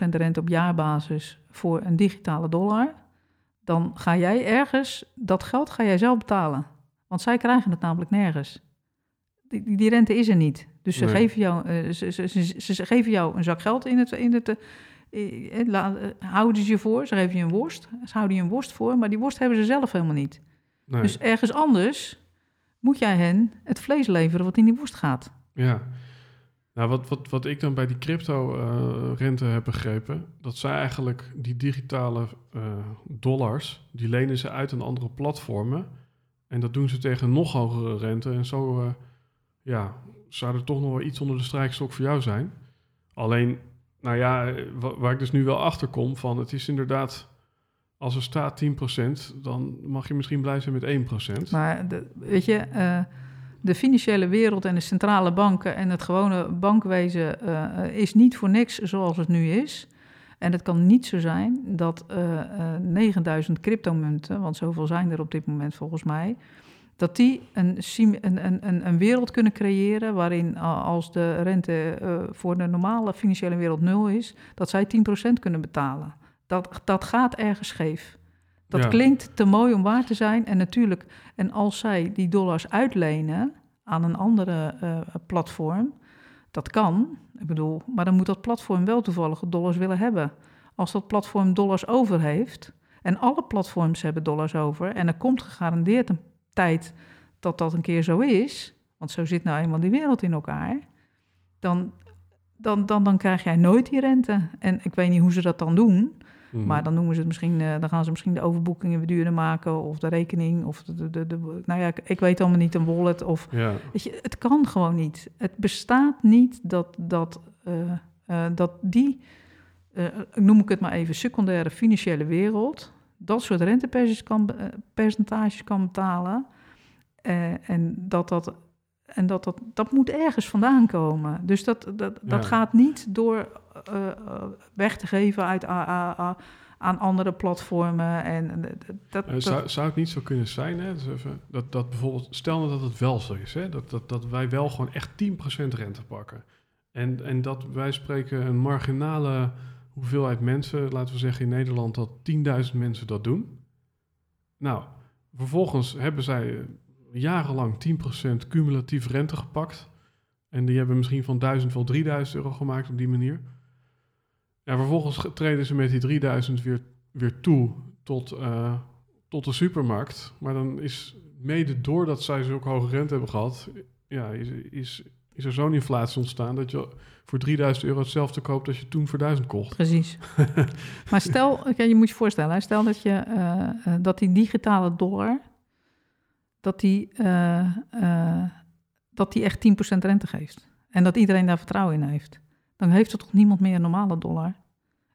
10% rente op jaarbasis voor een digitale dollar, dan ga jij ergens, dat geld ga jij zelf betalen. Want zij krijgen het namelijk nergens. Die, die rente is er niet. Dus ze, geven jou, ze, ze, ze, geven jou een zak geld in het, in het eh, houden ze je voor, ze geven je een worst, ze houden je een worst voor, maar die worst hebben ze zelf helemaal niet. Nee. Dus ergens anders moet jij hen het vlees leveren wat in die worst gaat. Ja. Nou, wat, wat, wat ik dan bij die crypto-rente heb begrepen, dat zij eigenlijk die digitale uh, dollars, die lenen ze uit aan andere platformen. En dat doen ze tegen nog hogere rente. En zo uh, ja, zou er toch nog wel iets onder de strijkstok voor jou zijn. Alleen, nou ja, waar ik dus nu wel achter kom van, het is inderdaad als er staat 10%, dan mag je misschien blij zijn met 1%. Maar weet je, uh, de financiële wereld en de centrale banken en het gewone bankwezen uh, is niet voor niks zoals het nu is. En het kan niet zo zijn dat uh, 9000 cryptomunten, want zoveel zijn er op dit moment volgens mij, dat die een, een, een, een wereld kunnen creëren waarin als de rente voor de normale financiële wereld nul is, dat zij 10% kunnen betalen. Dat, dat gaat ergens scheef. Dat klinkt te mooi om waar te zijn. En natuurlijk, en als zij die dollars uitlenen aan een andere uh, platform, dat kan. Ik bedoel, maar dan moet dat platform wel toevallige dollars willen hebben. Als dat platform dollars over heeft, en alle platforms hebben dollars over, en er komt gegarandeerd een tijd dat dat een keer zo is, want zo zit nou eenmaal die wereld in elkaar, dan, dan, dan, dan krijg jij nooit die rente. En ik weet niet hoe ze dat dan doen. Mhm. Maar dan noemen ze het misschien, uh, dan gaan ze misschien de overboekingen weer duurder maken, of de rekening, of de, de, de, nou ja, ik weet allemaal niet, een wallet. Of, ja. weet je, het kan gewoon niet. Het bestaat niet dat, dat, uh, uh, dat die, noem ik het maar even, secundaire financiële wereld, dat soort rentepercentages kan, percentages kan betalen. en dat dat en dat, dat, dat moet ergens vandaan komen. Dus dat, dat, dat gaat niet door uh, weg te geven uit, uh, aan andere platformen. En, dat, zou, zou het niet zo kunnen zijn, hè? Dus even, dat, dat bijvoorbeeld, stel nou dat het wel zo is, hè? Dat, dat, dat wij wel gewoon echt 10% rente pakken. En, en dat wij spreken een marginale hoeveelheid mensen, laten we zeggen in Nederland, dat 10.000 mensen dat doen. Nou, vervolgens hebben zij jarenlang 10% cumulatief rente gepakt. En die hebben misschien van 1000 wel 3000 euro gemaakt op die manier. Ja, vervolgens treden ze met die 3000 weer, weer toe tot, uh, tot de supermarkt. Maar dan is mede doordat zij zulke hoge rente hebben gehad, ja, is, is, is er zo'n inflatie ontstaan dat je voor 3000 euro hetzelfde koopt als je toen voor 1000 kocht. Precies. maar stel, okay, je moet je voorstellen, stel dat, je, uh, dat die digitale dollar dat die, uh, uh, dat die echt 10% rente geeft. En dat iedereen daar vertrouwen in heeft. Dan heeft er toch niemand meer een normale dollar.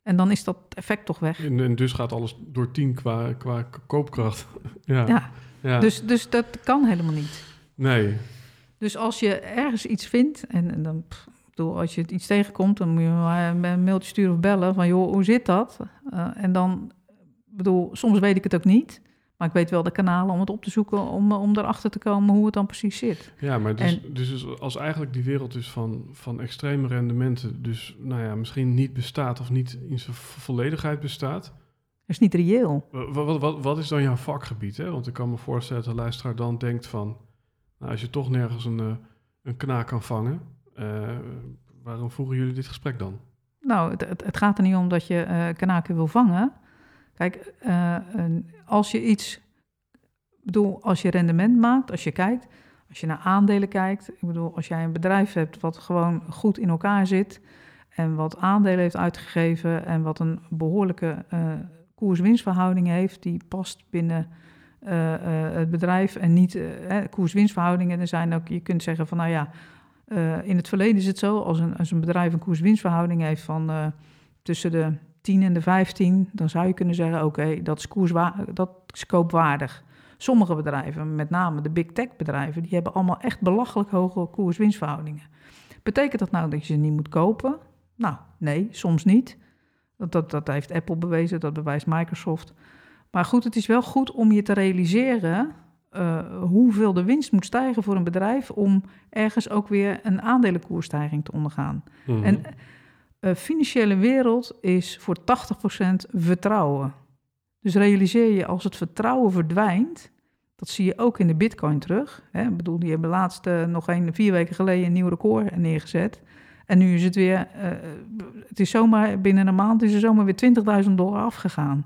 En dan is dat effect toch weg. En, en dus gaat alles door 10 qua, qua koopkracht. ja. ja. ja. Dus, dus dat kan helemaal niet. Nee. Dus als je ergens iets vindt, en, en dan, pff, bedoel, als je het iets tegenkomt, dan moet je maar een mailtje sturen of bellen van, joh, hoe zit dat? Uh, en dan, bedoel, soms weet ik het ook niet. Maar ik weet wel de kanalen om het op te zoeken, om, om erachter te komen hoe het dan precies zit. Ja, maar dus, dus als eigenlijk die wereld dus van, van extreme rendementen dus nou ja, misschien niet bestaat of niet in zijn volledigheid bestaat. Dat is niet reëel. Wat, wat, wat, wat is dan jouw vakgebied? Hè? Want ik kan me voorstellen dat de luisteraar dan denkt van... Nou, als je toch nergens een, eh, een knaak kan vangen, uh, waarom voeren jullie dit gesprek dan? Nou, het, het, gaat er niet om dat je uh, knaken wil vangen. Kijk, als je iets, bedoel, als je rendement maakt, als je kijkt, als je naar aandelen kijkt, ik bedoel, als jij een bedrijf hebt wat gewoon goed in elkaar zit en wat aandelen heeft uitgegeven en wat een behoorlijke uh, koers-winstverhouding heeft, die past binnen uh, het bedrijf en niet koers-winstverhoudingen. Er zijn ook, je kunt zeggen van, nou ja, in het verleden is het zo, als een, als een bedrijf een koers-winstverhouding heeft van tussen de 10 en de 15, dan zou je kunnen zeggen: oké, dat, is dat is koopwaardig. Sommige bedrijven, met name de big tech bedrijven, die hebben allemaal echt belachelijk hoge koers-winstverhoudingen. Betekent dat nou dat je ze niet moet kopen? Nou, nee, soms niet. Dat, dat, dat heeft Apple bewezen, dat bewijst Microsoft. Maar goed, het is wel goed om je te realiseren uh, hoeveel de winst moet stijgen voor een bedrijf om ergens ook weer een aandelenkoersstijging te ondergaan. Mhm. En uh, financiële wereld is voor 80% vertrouwen. Dus realiseer je als het vertrouwen verdwijnt, dat zie je ook in de bitcoin terug. Hè? Ik bedoel, die hebben laatst uh, nog een, vier weken geleden een nieuw record neergezet. En nu is het weer, het is zomaar binnen een maand is er zomaar weer 20.000 dollar afgegaan.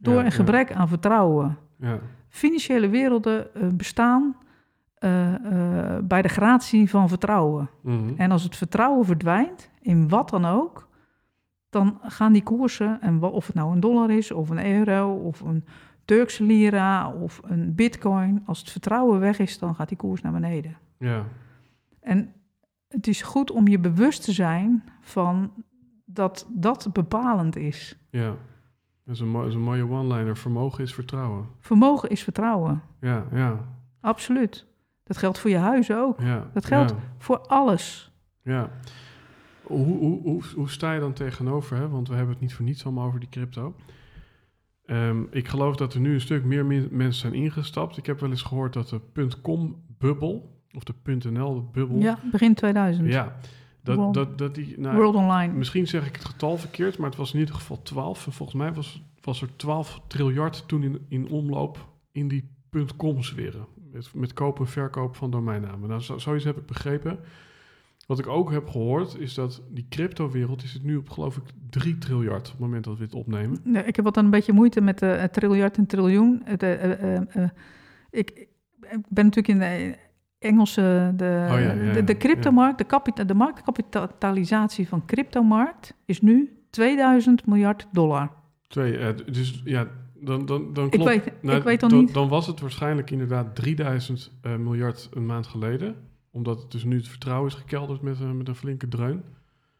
Door Ja, een gebrek aan vertrouwen. Ja, Financiële werelden uh, bestaan uh, bij de gratie van vertrouwen. Mhm. En als het vertrouwen verdwijnt, in wat dan ook, dan gaan die koersen, en of het nou een dollar is, of een euro, of een Turkse lira, of een bitcoin, als het vertrouwen weg is, dan gaat die koers naar beneden. ja, En het is goed om je bewust te zijn van dat dat bepalend is. ja. Dat is een, mooie one-liner. Vermogen is vertrouwen. Vermogen is vertrouwen. Ja, ja, Absoluut. Dat geldt voor je huis ook. ja. Dat geldt Ja, voor alles. ja. Hoe, hoe, hoe, hoe sta je dan tegenover? Hè? Want we hebben het niet voor niets allemaal over die crypto. Ehm, ik geloof dat er nu een stuk meer me- mensen zijn ingestapt. Ik heb wel eens gehoord dat de .com-bubbel, of de .nl-bubbel... Ja, begin 2000. ja dat, World- dat, dat die... Nou, World Online. Misschien zeg ik het getal verkeerd, maar het was in ieder geval 12. En volgens mij was, was er 12 triljard toen in, in omloop in die .com-sferen. Met, met koop en verkoop van domeinnamen. Nou, zo, zoiets heb ik begrepen. Wat ik ook heb gehoord, is dat die crypto-wereld is het nu op, geloof ik, 3 triljard op het moment dat we dit opnemen. Nee, ik heb wat dan een beetje moeite met de triljard en triljoen. Het, eh, eh, eh, eh, ik, ik ben natuurlijk in de Engelse... De, Oh ja, ja, ja, de, de cryptomarkt, de, kapita, de marktkapitalisatie van cryptomarkt is nu 2000 miljard dollar. Twee, eh, dus ja, dan, dan, dan Ik klopt. weet, Nou, ik weet dan dan, niet... dan was het waarschijnlijk inderdaad 3000 eh, miljard een maand geleden. Omdat het dus nu het vertrouwen is gekelderd met, een met een flinke dreun.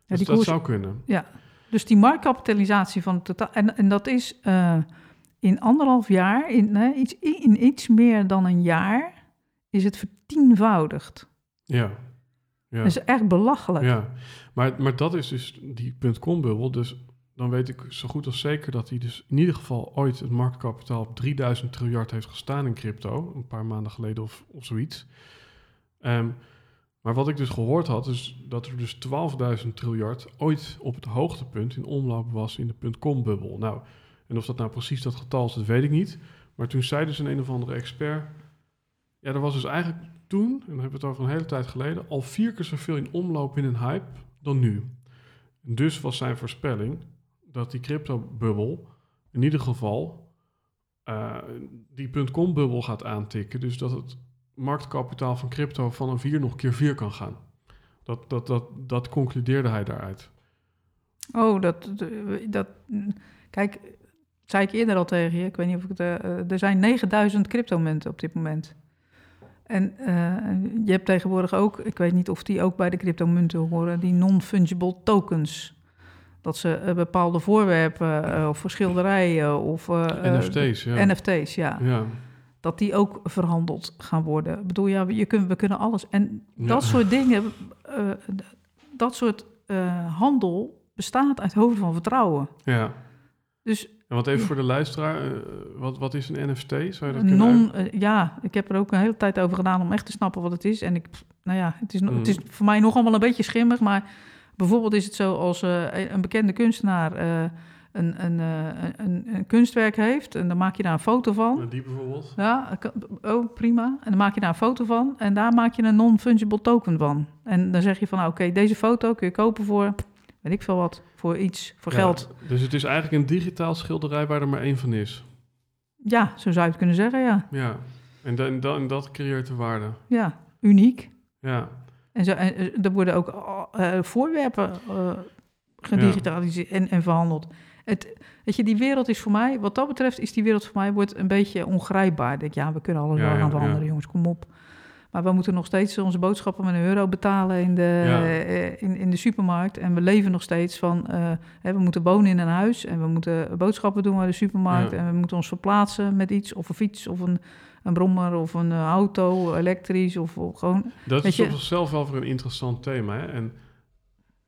Ja, dus dat koers- zou kunnen. Dus die marktkapitalisatie van totaal... En, en dat is in anderhalf jaar, in, iets, in iets meer dan een jaar, is het vertienvoudigd. Ja. Ja. Dat is echt belachelijk. Ja, maar, maar dat is dus die .com-bubbel. Dus dan weet ik zo goed als zeker dat hij dus in ieder geval ooit het marktkapitaal op 3000 triljard heeft gestaan in crypto. Een paar maanden geleden of, of zoiets. Ehm, maar wat ik dus gehoord had, is dat er dus 12.000 triljard ooit op het hoogtepunt in omloop was in de .com-bubbel. Nou, en of dat nou precies dat getal is, dat weet ik niet. Maar toen zei dus een een of andere expert... Ja, er was dus eigenlijk toen, en dan hebben we het over een hele tijd geleden, al vier keer zoveel in omloop in een hype dan nu. Dus was zijn voorspelling dat die crypto-bubbel in ieder geval eh, die .com-bubbel gaat aantikken. Dus dat het marktkapitaal van crypto van een 4 nog keer 4 kan gaan. Dat, dat, dat, dat concludeerde hij daaruit. Oh, dat, dat... Kijk, zei ik eerder al tegen je. Ik weet niet of ik het... eh, er zijn 9000 cryptomunten op dit moment. En eh, je hebt tegenwoordig ook... Ik weet niet of die ook bij de cryptomunten horen... die non-fungible tokens. Dat ze eh, bepaalde voorwerpen eh, of schilderijen of... eh, NFT's, ja. NFT's, ja. ja. Dat die ook verhandeld gaan worden. Ik bedoel, ja, je kunt, we kunnen alles. En Ja. dat soort dingen, dat soort handel bestaat uit hoofden van vertrouwen. ja. Dus En wat even voor de luisteraar, eh, wat, wat is een NFT? Zou je dat kunnen non, eh, ja, ik heb er ook een hele tijd over gedaan om echt te snappen wat het is. En ik, nou ja, het is, no- het is Mhm. voor mij nog allemaal een beetje schimmig. Maar bijvoorbeeld is het zo als eh, een bekende kunstenaar een, een, een, een kunstwerk heeft. En dan maak je daar een foto van. Die bijvoorbeeld? Ja, oh prima. En dan maak je daar een foto van en daar maak je een non-fungible token van. En dan zeg je van, nou, oké, deze foto kun je kopen voor, weet ik veel wat, voor iets, voor Ja, geld. Dus het is eigenlijk een digitaal schilderij waar er maar één van is. Ja, zo zou je het kunnen zeggen, ja. Ja. En, da- en, da- en dat creëert de waarde. Ja, uniek. Ja. En, zo, en eh, er worden ook eh, voorwerpen eh, gedigitaliseerd en, en verhandeld. Het, weet je, die wereld is voor mij, wat dat betreft, is die wereld voor mij wordt een beetje ongrijpbaar. Ik denk, ja, we kunnen alles Ja, wel gaan veranderen, jongens, kom op. Maar we moeten nog steeds onze boodschappen met een euro betalen in de, Ja. eh, in, in de supermarkt. En we leven nog steeds van, eh, hè, we moeten wonen in een huis en we moeten boodschappen doen bij de supermarkt. Ja. En we moeten ons verplaatsen met iets, of een fiets, of een, een brommer, of een eh, auto, elektrisch, of, of gewoon Dat is je- op zichzelf wel weer een interessant thema. Hè? En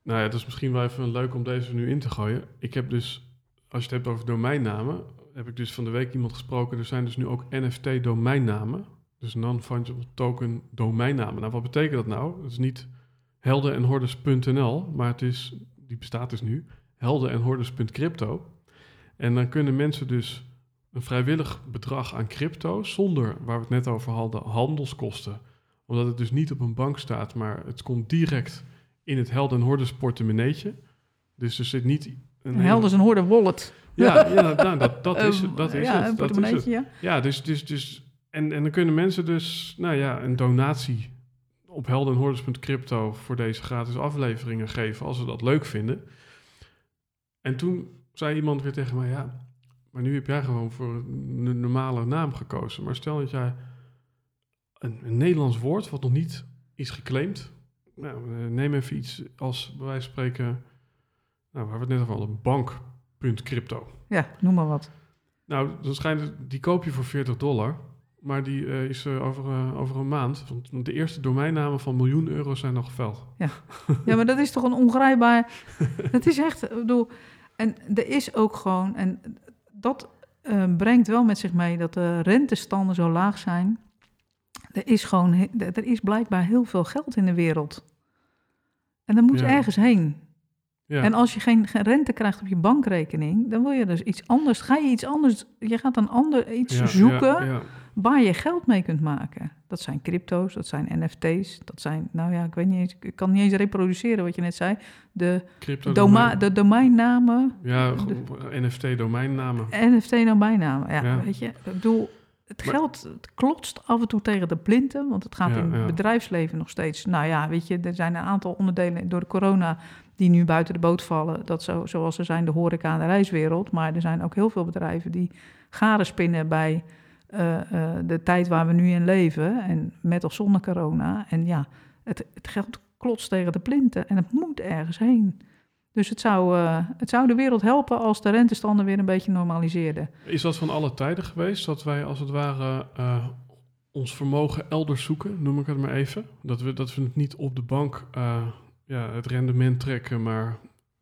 Nou ja, het is misschien wel even leuk om deze nu in te gooien. Ik heb dus, als je het hebt over domeinnamen, heb ik dus van de week iemand gesproken. Er zijn dus nu ook NFT-domeinnamen. Dus non-fungible token domeinnamen. Nou, wat betekent dat nou? Het is niet helden en hordes.nl, maar het is, die bestaat dus nu, helden en hordes.crypto. En dan kunnen mensen dus een vrijwillig bedrag aan crypto, zonder, waar we het net over hadden, handelskosten. Omdat het dus niet op een bank staat, maar het komt direct in het helden en hordes portemonneetje. Dus er zit niet... Een helden en horde wallet. Ja, ja nou, dat, dat is, het, dat is ja, het. Een Dat is het. Ja, dus, dus, dus en, en dan kunnen mensen dus, nou ja, een donatie op heldenhordes.crypto voor deze gratis afleveringen geven als ze dat leuk vinden. En toen zei iemand weer tegen mij, ja, maar nu heb jij gewoon voor een normale naam gekozen. Maar stel dat jij een, een Nederlands woord wat nog niet is geclaimd. Nou, eh, neem even iets als bij wijze van spreken, nou, waar we het net over hadden, bank.crypto. Ja, noem maar wat. Nou, dan schijnt die koop je voor 40 dollar. Maar die eh, is eh, over, eh, over een maand. Want de eerste domeinnamen van miljoen euro zijn nog geveld. Ja, maar dat is toch een ongrijpbaar... dat is echt... Ik bedoel, en er is ook gewoon... En dat brengt wel met zich mee dat de rentestanden zo laag zijn. Er is gewoon... Er is blijkbaar heel veel geld in de wereld. En dat moet Ja. ergens heen. Ja, En als je geen, geen rente krijgt op je bankrekening... dan wil je dus iets anders... Ga je iets anders... Je gaat een ander iets ja, zoeken... Waar je geld mee kunt maken. Dat zijn crypto's, dat zijn NFT's, dat zijn, nou ja, ik weet niet eens, ik kan niet eens reproduceren wat je net zei. De, doma de domeinnamen, Ja, NFT domeinnamen. NFT-domeinnamen. Ja, Ja. weet je, ik bedoel, het Maar- geld het klotst af en toe tegen de plinten, want het gaat Ja, in het ja. bedrijfsleven nog steeds. Nou ja, weet je, er zijn een aantal onderdelen door de corona die nu buiten de boot vallen. Dat zo, zoals er zijn de horeca en de reiswereld, maar er zijn ook heel veel bedrijven die garen spinnen bij eh, eh, de tijd waar we nu in leven. En met of zonder corona. En ja, het, het geld klotst tegen de plinten en het moet ergens heen. Dus het zou, eh, het zou de wereld helpen als de rentestanden weer een beetje normaliseerden. Is dat van alle tijden geweest? Dat wij als het ware ons vermogen elders zoeken, noem ik het maar even. Dat we, dat we het niet op de bank ja, het rendement trekken, maar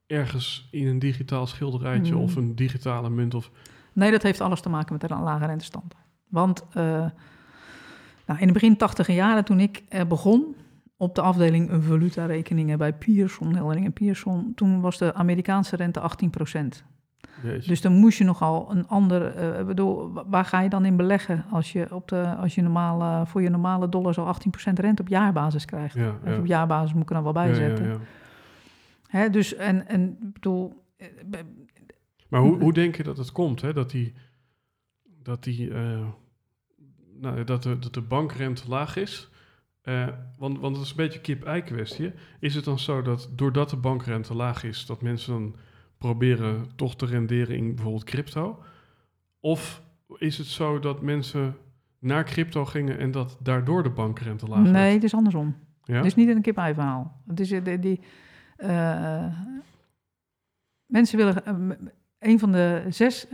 ergens in een digitaal schilderijtje Mm. of een digitale munt. Of, Nee, dat heeft alles te maken met de lage rentestand. Want eh, nou, in de begin tachtiger jaren, toen ik begon op de afdeling valutarekeningen bij Pearson, Heldering en Pearson, toen was de Amerikaanse rente 18 jeetje. Dus dan moest je nogal een ander. ik bedoel, wa- waar ga je dan in beleggen als je, op de, als je normaal, eh, voor je normale dollars al 18% rente op jaarbasis krijgt? ja, op jaarbasis moet ik er dan wel ja, bijzetten. ja. Hè, dus en, en bedoel. eh, Maar hoe, hoe denk je dat het komt, hè? Dat die, dat die, nou, dat de, dat de bankrente laag is? Eh, want, want het is een beetje kip-ei kwestie. Is het dan zo dat doordat de bankrente laag is, dat mensen dan proberen toch te renderen in bijvoorbeeld crypto? Of is het zo dat mensen naar crypto gingen en dat daardoor de bankrente laag werd? nee, het is andersom. Ja? Het is niet een kip-ei-verhaal. Het is eh, die. die eh, mensen willen. m- een van de zes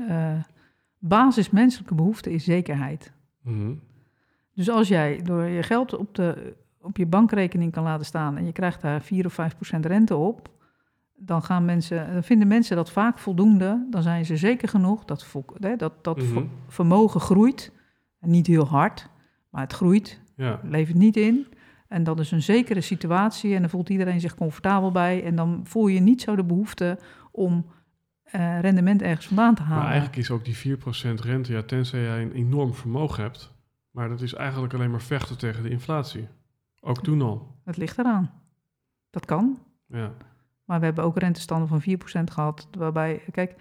basismenselijke behoeften is zekerheid. Mhm. Dus als jij door je geld op, de, op je bankrekening kan laten staan en je krijgt daar 4 of 5 procent rente op, dan, gaan mensen, dan vinden mensen dat vaak voldoende. Dan zijn ze zeker genoeg dat, dat, dat Mhm. ver- vermogen groeit. En niet heel hard, maar het groeit, Ja, levert niet in. En dat is een zekere situatie en dan voelt iedereen zich comfortabel bij. En dan voel je niet zo de behoefte om eh, rendement ergens vandaan te halen. maar eigenlijk is ook die 4% rente, ja, tenzij jij een enorm vermogen hebt. Maar dat is eigenlijk alleen maar vechten tegen de inflatie. Ook toen al. Het ligt eraan. Dat kan. Ja, Maar we hebben ook rentestanden van 4% gehad. Waarbij, kijk,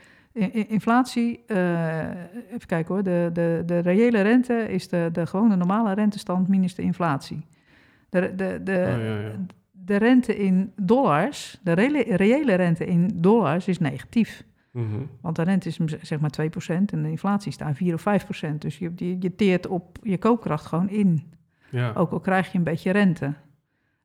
inflatie, eh, even kijken hoor, de, de, de reële rente is de, de gewone normale rentestand minus de inflatie. De, de, de, Oh, ja, ja. de rente in dollars, de reële, reële rente in dollars is negatief. Mhm. Want de rente is zeg maar 2% en de inflatie is daar 4 of 5%. Dus je, je, je teert op je koopkracht gewoon in. ja. Ook al krijg je een beetje rente.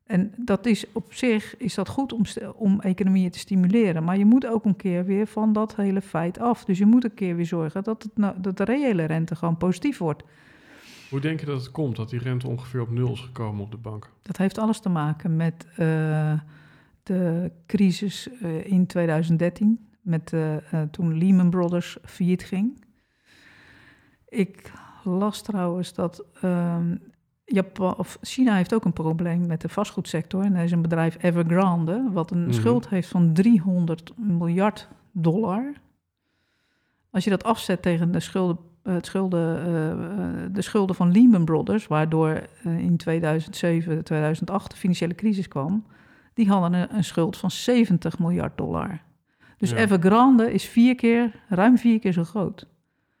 En dat is op zich is dat goed om, om economieën te stimuleren. Maar je moet ook een keer weer van dat hele feit af. Dus je moet een keer weer zorgen dat, het, nou- dat de reële rente gewoon positief wordt. Hoe denk je dat het komt dat die rente ongeveer op nul is gekomen op de bank? Dat heeft alles te maken met eh, de crisis eh, in 2013, met, uh, toen Lehman Brothers failliet ging. Ik las trouwens dat ehm, Japan, of China heeft ook een probleem met de vastgoedsector. En er is een bedrijf Evergrande, wat een mhm. schuld heeft van 300 miljard dollar. Als je dat afzet tegen de schulden, het schulden, de schulden van Lehman Brothers, waardoor in 2007, 2008 de financiële crisis kwam, die hadden een, schuld van 70 miljard dollar. Dus Evergrande is vier keer, ruim vier keer zo groot.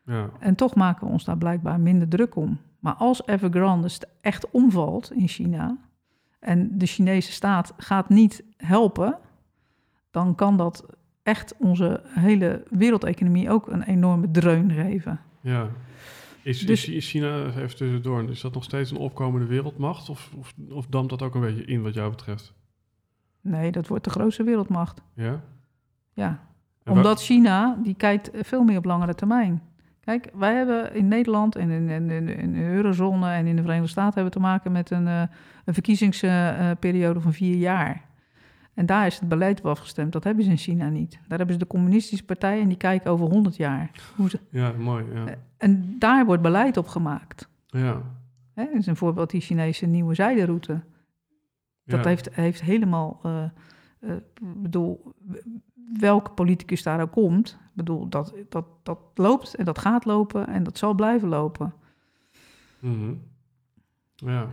Ja. En toch maken we ons daar blijkbaar minder druk om. Maar als Evergrande echt omvalt in China en de Chinese staat gaat niet helpen, dan kan dat echt onze hele wereldeconomie ook een enorme dreun geven. Ja. Is, dus, is China, even tussendoor, is dat nog steeds een opkomende wereldmacht? Of, of, of dampt dat ook een beetje in wat jou betreft? Nee, dat wordt de grootste wereldmacht. Ja? Ja. Omdat China, die kijkt veel meer op langere termijn. Kijk, wij hebben in Nederland en in, in, in, de eurozone en in de Verenigde Staten hebben te maken met een, uh, een verkiezingsperiode van vier jaar. En daar is het beleid op afgestemd. Dat hebben ze in China niet. Daar hebben ze de communistische partij en die kijken over 100 jaar. Hoe ze... Ja, mooi. Ja. Eh, en daar wordt beleid op gemaakt. Ja. Hè, dat is een voorbeeld die Chinese nieuwe zijderoute. Dat heeft, heeft helemaal, uh, uh, bedoel, welke politicus daar ook komt, bedoel, dat, dat, dat loopt en dat gaat lopen en dat zal blijven lopen. Mm Ja.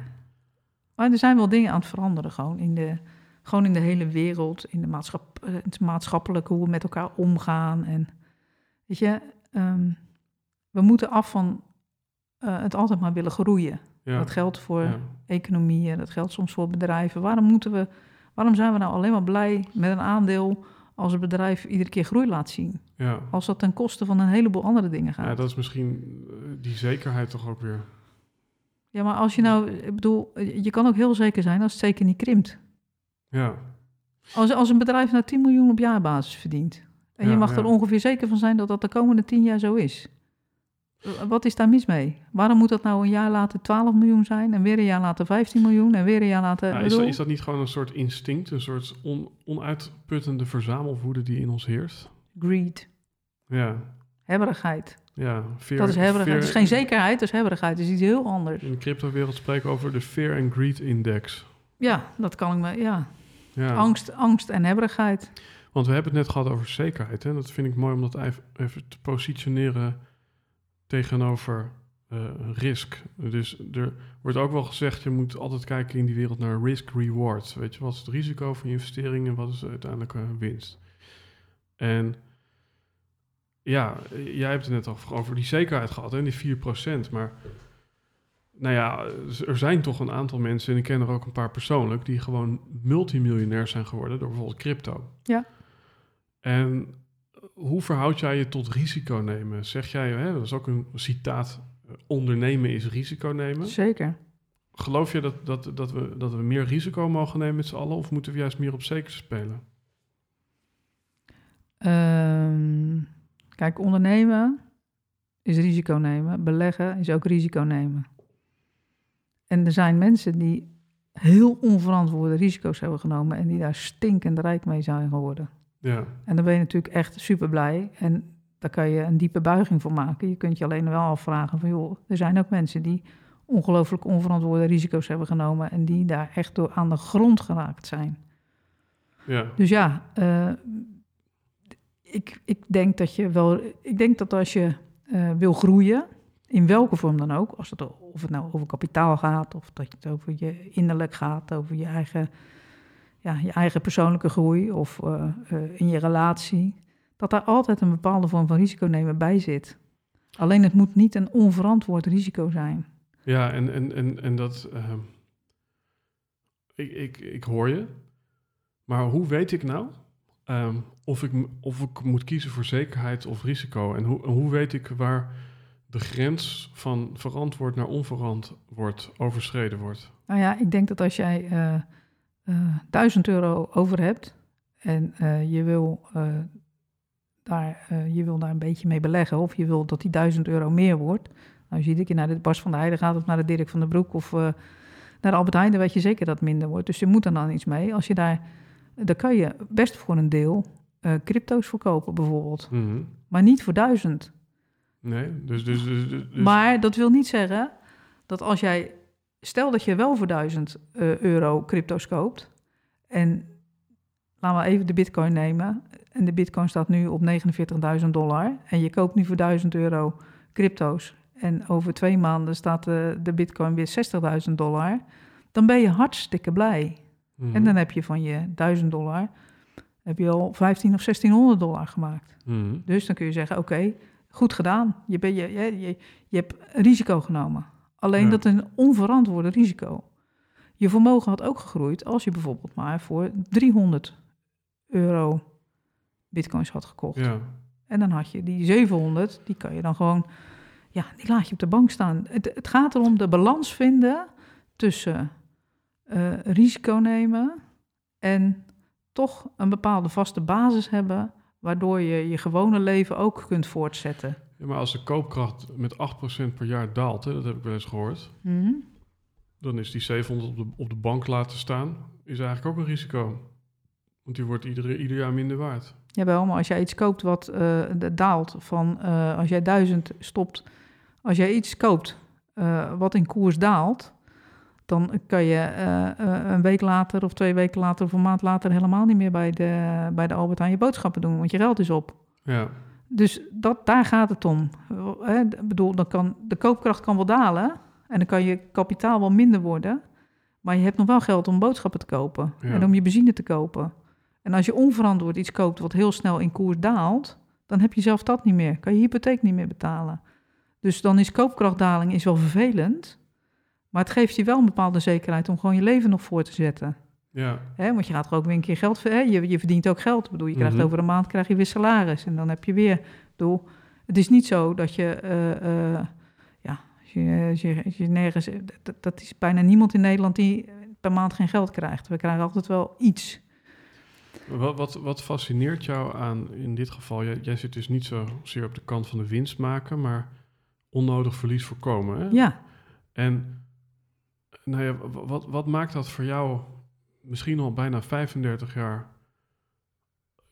Maar er zijn wel dingen aan het veranderen, gewoon in de, gewoon in de hele wereld, in de maatschap, eh, het maatschappelijke, hoe we met elkaar omgaan. En weet je, um, we moeten af van uh, het altijd maar willen groeien. Dat geldt voor ja. economieën, dat geldt soms voor bedrijven. Waarom, moeten we, waarom zijn we nou alleen maar blij met een aandeel als een bedrijf iedere keer groei laat zien? Ja. Als dat ten koste van een heleboel andere dingen gaat. Ja, dat is misschien eh, die zekerheid toch ook weer. Ja, maar als je nou, ik bedoel, je kan ook heel zeker zijn als het zeker niet krimpt. Ja. Als, als een bedrijf nou 10 miljoen op jaarbasis verdient. En je mag er ongeveer zeker van zijn dat dat de komende 10 jaar zo is. Wat is daar mis mee? Waarom moet dat nou een jaar later 12 miljoen zijn en weer een jaar later 15 miljoen en weer een jaar later... Is, dat, is, dat, niet gewoon een soort instinct, een soort on, onuitputtende verzamelwoede die in ons heerst? Greed. Ja. Hebberigheid. Ja, fear, dat is hebberigheid. Het is geen zekerheid, dat is hebberigheid. Het is iets heel anders. In de cryptowereld spreken over de Fear and Greed Index. Ja, dat kan ik me, ja. ja. Angst, angst en hebberigheid. Want we hebben het net gehad over zekerheid. Hè? Dat vind ik mooi om dat even te positioneren tegenover uh, risk. Dus er wordt ook wel gezegd, je moet altijd kijken in die wereld naar risk-reward. Weet je, wat is het risico van je investering en wat is de uiteindelijke winst? En ja, jij hebt het net al over die zekerheid gehad, en die 4%. Maar nou ja, er zijn toch een aantal mensen, en ik ken er ook een paar persoonlijk, die gewoon multimiljonair zijn geworden door bijvoorbeeld crypto. Ja. En hoe verhoud jij je tot risico nemen? Zeg jij, hè, dat is ook een citaat, eh, ondernemen is risico nemen. Zeker. Geloof je dat, dat, dat, we, dat we meer risico mogen nemen met z'n allen, of moeten we juist meer op zeker spelen? Um, kijk, ondernemen is risico nemen. Beleggen is ook risico nemen. En er zijn mensen die heel onverantwoorde risico's hebben genomen en die daar stinkend rijk mee zijn geworden. Ja. En dan ben je natuurlijk echt super blij. En daar kan je een diepe buiging voor maken. Je kunt je alleen wel afvragen van joh, er zijn ook mensen die ongelooflijk onverantwoorde risico's hebben genomen en die daar echt door aan de grond geraakt zijn. Ja. Dus ja, uh, ik, ik denk dat je wel. Ik denk dat als je uh, wil groeien, in welke vorm dan ook, als het, of het nou over kapitaal gaat, of dat het over je innerlijk gaat, over je eigen ja, je eigen persoonlijke groei of uh, uh, in je relatie, dat daar altijd een bepaalde vorm van risico nemen bij zit. Alleen het moet niet een onverantwoord risico zijn. Ja, en, en, en, en dat. Uh, ik, ik, ik hoor je. Maar hoe weet ik nou um, of, ik, of ik moet kiezen voor zekerheid of risico? En hoe, hoe weet ik waar de grens van verantwoord naar onverantwoord overschreden wordt? Nou ja, ik denk dat als jij uh, eh, 1000 euro over hebt en uh, je, wil, uh, daar, je wil daar een beetje mee beleggen, of je wil dat die 1000 euro meer wordt. Nou, je dat je naar de Bas van der Heijden gaat of naar de Dirk van der Broek of naar de Albert Heijn, dan weet je zeker dat het minder wordt. Dus je moet er dan iets mee. Als je daar dan kan je best voor een deel eh, crypto's verkopen bijvoorbeeld. Mhm. Maar niet voor duizend. Nee, dus... dus, dus, dus dus- Maar dat wil niet zeggen dat als jij... Stel dat je wel voor 1000 eh, euro crypto's koopt. En laten we even de bitcoin nemen. En de bitcoin staat nu op 49.000 dollar. En je koopt nu voor 1000 euro crypto's. En over twee maanden staat de, de bitcoin weer 60.000 dollar. Dan ben je hartstikke blij. Mhm. En dan heb je van je 1000 dollar... heb je al 15 of 1600 dollar gemaakt. Mhm. Dus dan kun je zeggen, oké, goed gedaan. Je, ben, je, je, je, je hebt risico genomen. Alleen Ja. dat is een onverantwoorde risico. Je vermogen had ook gegroeid als je bijvoorbeeld maar voor 300 euro bitcoins had gekocht. Ja, En dan had je die 700, die kan je dan gewoon, ja, die laat je op de bank staan. Het, het gaat erom de balans vinden tussen eh, risico nemen en toch een bepaalde vaste basis hebben, waardoor je je gewone leven ook kunt voortzetten. Ja, maar als de koopkracht met 8% per jaar daalt, hè, dat heb ik wel eens gehoord, Mhm. dan is die 700 op de, op de bank laten staan, is eigenlijk ook een risico. Want die wordt iedere, ieder jaar minder waard. Jawel, maar als jij iets koopt wat eh, daalt van, eh, als jij duizend stopt, als jij iets koopt eh, wat in koers daalt, dan kan je een week later of twee weken later of een maand later helemaal niet meer bij de, bij de Albert aan je boodschappen doen, want je geld is op. Ja, Dus dat, daar gaat het om. Hè, Ik bedoel, dan kan, de koopkracht kan wel dalen en dan kan je kapitaal wel minder worden, maar je hebt nog wel geld om boodschappen te kopen Ja. en om je benzine te kopen. En als je onverantwoord iets koopt wat heel snel in koers daalt, dan heb je zelf dat niet meer. Kan je hypotheek niet meer betalen. Dus dan is koopkrachtdaling is wel vervelend, maar het geeft je wel een bepaalde zekerheid om gewoon je leven nog voor te zetten. Ja, Hè, want je gaat er ook weer een keer geld. Hè? Je, je verdient ook geld. Ik bedoel, je krijgt Mhm. over een maand krijg je weer salaris. En dan heb je weer. bedoel, het is niet zo dat je. eh, eh, ja, als je, je, je nergens. Dat, dat is bijna niemand in Nederland die per maand geen geld krijgt. We krijgen altijd wel iets. Wat, wat, wat fascineert jou aan, in dit geval, jij, jij zit dus niet zozeer op de kant van de winst maken, maar onnodig verlies voorkomen. Hè? Ja, En nou ja, wa- wat, wat maakt dat voor jou misschien al bijna 35 jaar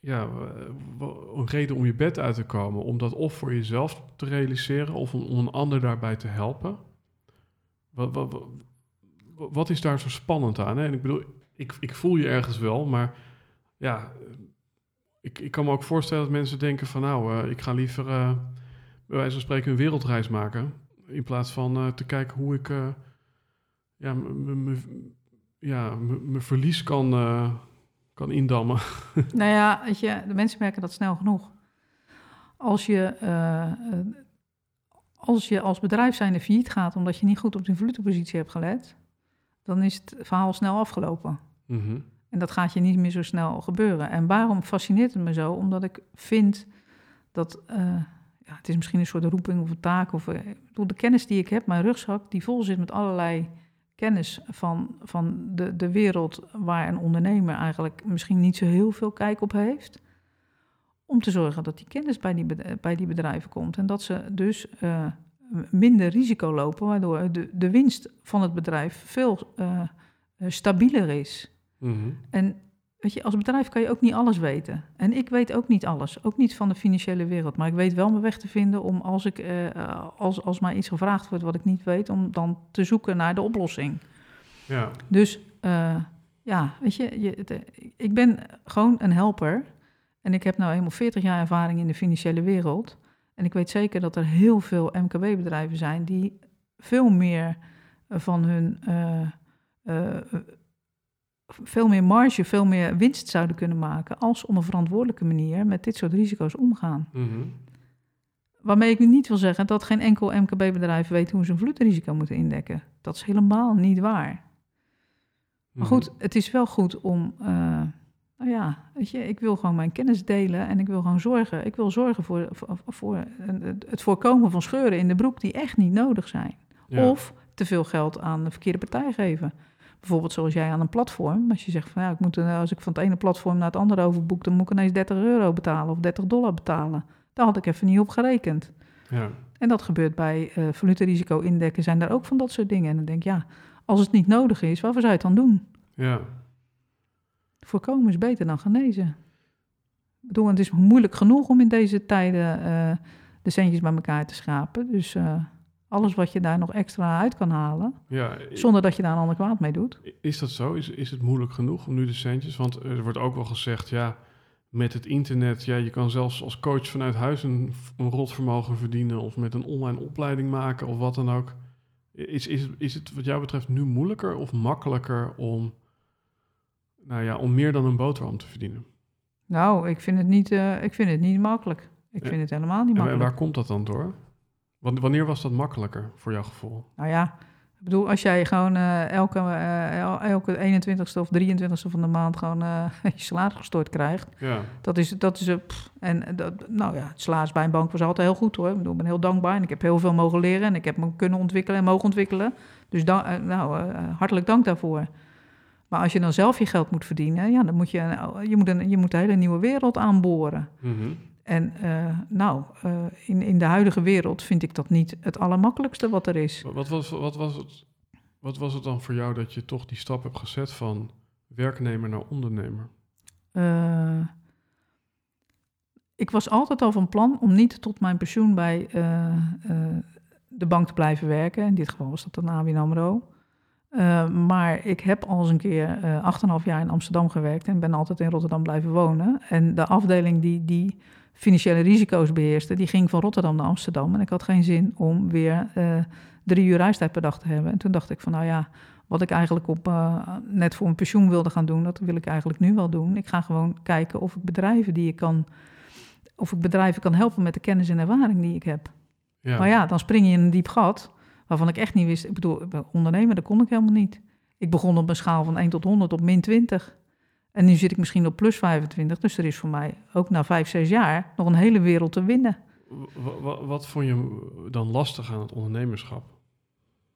ja, eh, een reden om je bed uit te komen? Om dat of voor jezelf te realiseren of om, een ander daarbij te helpen? Wat, wat, wat, is daar zo spannend aan? Hè? En ik bedoel, ik, ik voel je ergens wel, maar ja, eh, ik, ik kan me ook voorstellen dat mensen denken van nou, eh, ik ga liever eh, bij wijze van spreken een wereldreis maken. In plaats van te kijken hoe ik ja, ja, mijn verlies kan, eh, kan indammen. nou ja, weet je, de mensen merken dat snel genoeg. Als je, eh, eh, als je als bedrijf zijnde failliet gaat omdat je niet goed op de valutepositie hebt gelet, dan is het verhaal snel afgelopen. Mhm. En dat gaat je niet meer zo snel gebeuren. En waarom fascineert het me zo? Omdat ik vind dat, ja, het is misschien een soort roeping of een taak. Of, ik bedoel, de kennis die ik heb, mijn rugzak, die vol zit met allerlei kennis van, van de, de wereld waar een ondernemer eigenlijk misschien niet zo heel veel kijk op heeft. Om te zorgen dat die kennis bij die, bij die bedrijven komt. En dat ze dus eh, minder risico lopen, waardoor de, de winst van het bedrijf veel eh, stabieler is. Mhm. En weet je, als bedrijf kan je ook niet alles weten. En ik weet ook niet alles, ook niet van de financiële wereld. Maar ik weet wel mijn weg te vinden om als, ik, eh, eh, als, als mij iets gevraagd wordt wat ik niet weet, om dan te zoeken naar de oplossing. Ja, Dus eh, ja, weet je, je ik ben gewoon een helper. En ik heb nou eenmaal 40 jaar ervaring in de financiële wereld. En ik weet zeker dat er heel veel MKB-bedrijven zijn die veel meer van hun. Veel meer marge, veel meer winst zouden kunnen maken. als op een verantwoordelijke manier met dit soort risico's omgaan. Mhm. Waarmee ik nu niet wil zeggen dat geen enkel MKB-bedrijf weet hoe ze een valutarisico moeten indekken. Dat is helemaal niet waar. Maar Mhm. goed, het is wel goed om. eh, nou ja, weet je, ik wil gewoon mijn kennis delen en ik wil gewoon zorgen. Ik wil zorgen voor, voor, voor het voorkomen van scheuren in de broek die echt niet nodig zijn. Ja. Of te veel geld aan de verkeerde partij geven. Bijvoorbeeld zoals jij aan een platform. Als je zegt van ja, ik moet, eh, als ik van het ene platform naar het andere overboek, dan moet ik ineens 30 euro betalen of 30 dollar betalen. Daar had ik even niet op gerekend. Ja. En dat gebeurt bij eh valutarisico indekken, zijn daar ook van dat soort dingen. En dan denk ik, ja, als het niet nodig is, waarvoor zou je het dan doen? Ja. Voorkomen is beter dan genezen. Ik bedoel, het is moeilijk genoeg om in deze tijden eh, de centjes bij elkaar te schapen. Dus alles wat je daar nog extra uit kan halen, Ja, zonder dat je daar een ander kwaad mee doet. is dat zo? Is, is het moeilijk genoeg om nu de centjes? Want er wordt ook wel gezegd, ja, met het internet, ja, je kan zelfs als coach vanuit huis een, een rotvermogen verdienen of met een online opleiding maken of wat dan ook. Is, is, is het wat jou betreft nu moeilijker of makkelijker om, nou ja, om meer dan een boterham te verdienen? Nou, ik vind het niet, eh, ik vind het niet makkelijk. Ik vind het helemaal niet En, makkelijk. waar komt dat dan door? Wanneer was dat makkelijker voor jouw gevoel? Nou ja, ik bedoel, als jij gewoon eh, elke, eh, el- elke 21ste of 23ste van de maand gewoon eh, je salaris gestort krijgt. Ja, Dat is, dat is, pff, en dat, nou ja, het salaris bij een bank was altijd heel goed hoor. Ik bedoel, ik ben heel dankbaar en ik heb heel veel mogen leren en ik heb me kunnen ontwikkelen en mogen ontwikkelen. Dus dan, nou, hartelijk dank daarvoor. Maar als je dan zelf je geld moet verdienen, ja, dan moet je, je, moet een, je moet een hele nieuwe wereld aanboren. Mhm. En eh, nou, eh, in, in de huidige wereld vind ik dat niet het allermakkelijkste wat er is. Wat was, wat, was het, wat was het dan voor jou dat je toch die stap hebt gezet van werknemer naar ondernemer? Eh, ik was altijd al van plan om niet tot mijn pensioen bij de bank te blijven werken. In dit geval was dat dan ABN AMRO. Maar ik heb al eens een keer eh 8,5 jaar in Amsterdam gewerkt en ben altijd in Rotterdam blijven wonen. En de afdeling die die financiële risico's beheerste, die ging van Rotterdam naar Amsterdam. En ik had geen zin om weer eh, drie uur reistijd per dag te hebben. En toen dacht ik van, nou ja, wat ik eigenlijk op, eh, net voor mijn pensioen wilde gaan doen, dat wil ik eigenlijk nu wel doen. Ik ga gewoon kijken of ik bedrijven die ik kan, of ik bedrijven kan helpen met de kennis en ervaring die ik heb. Ja, Maar ja, dan spring je in een diep gat waarvan ik echt niet wist. Ik bedoel, ondernemer, dat kon ik helemaal niet. Ik begon op een schaal van 1 tot 100 op min 20. En nu zit ik misschien op plus 25. Dus er is voor mij ook na 5, 6 jaar nog een hele wereld te winnen. Wa- wa- wat vond je dan lastig aan het ondernemerschap?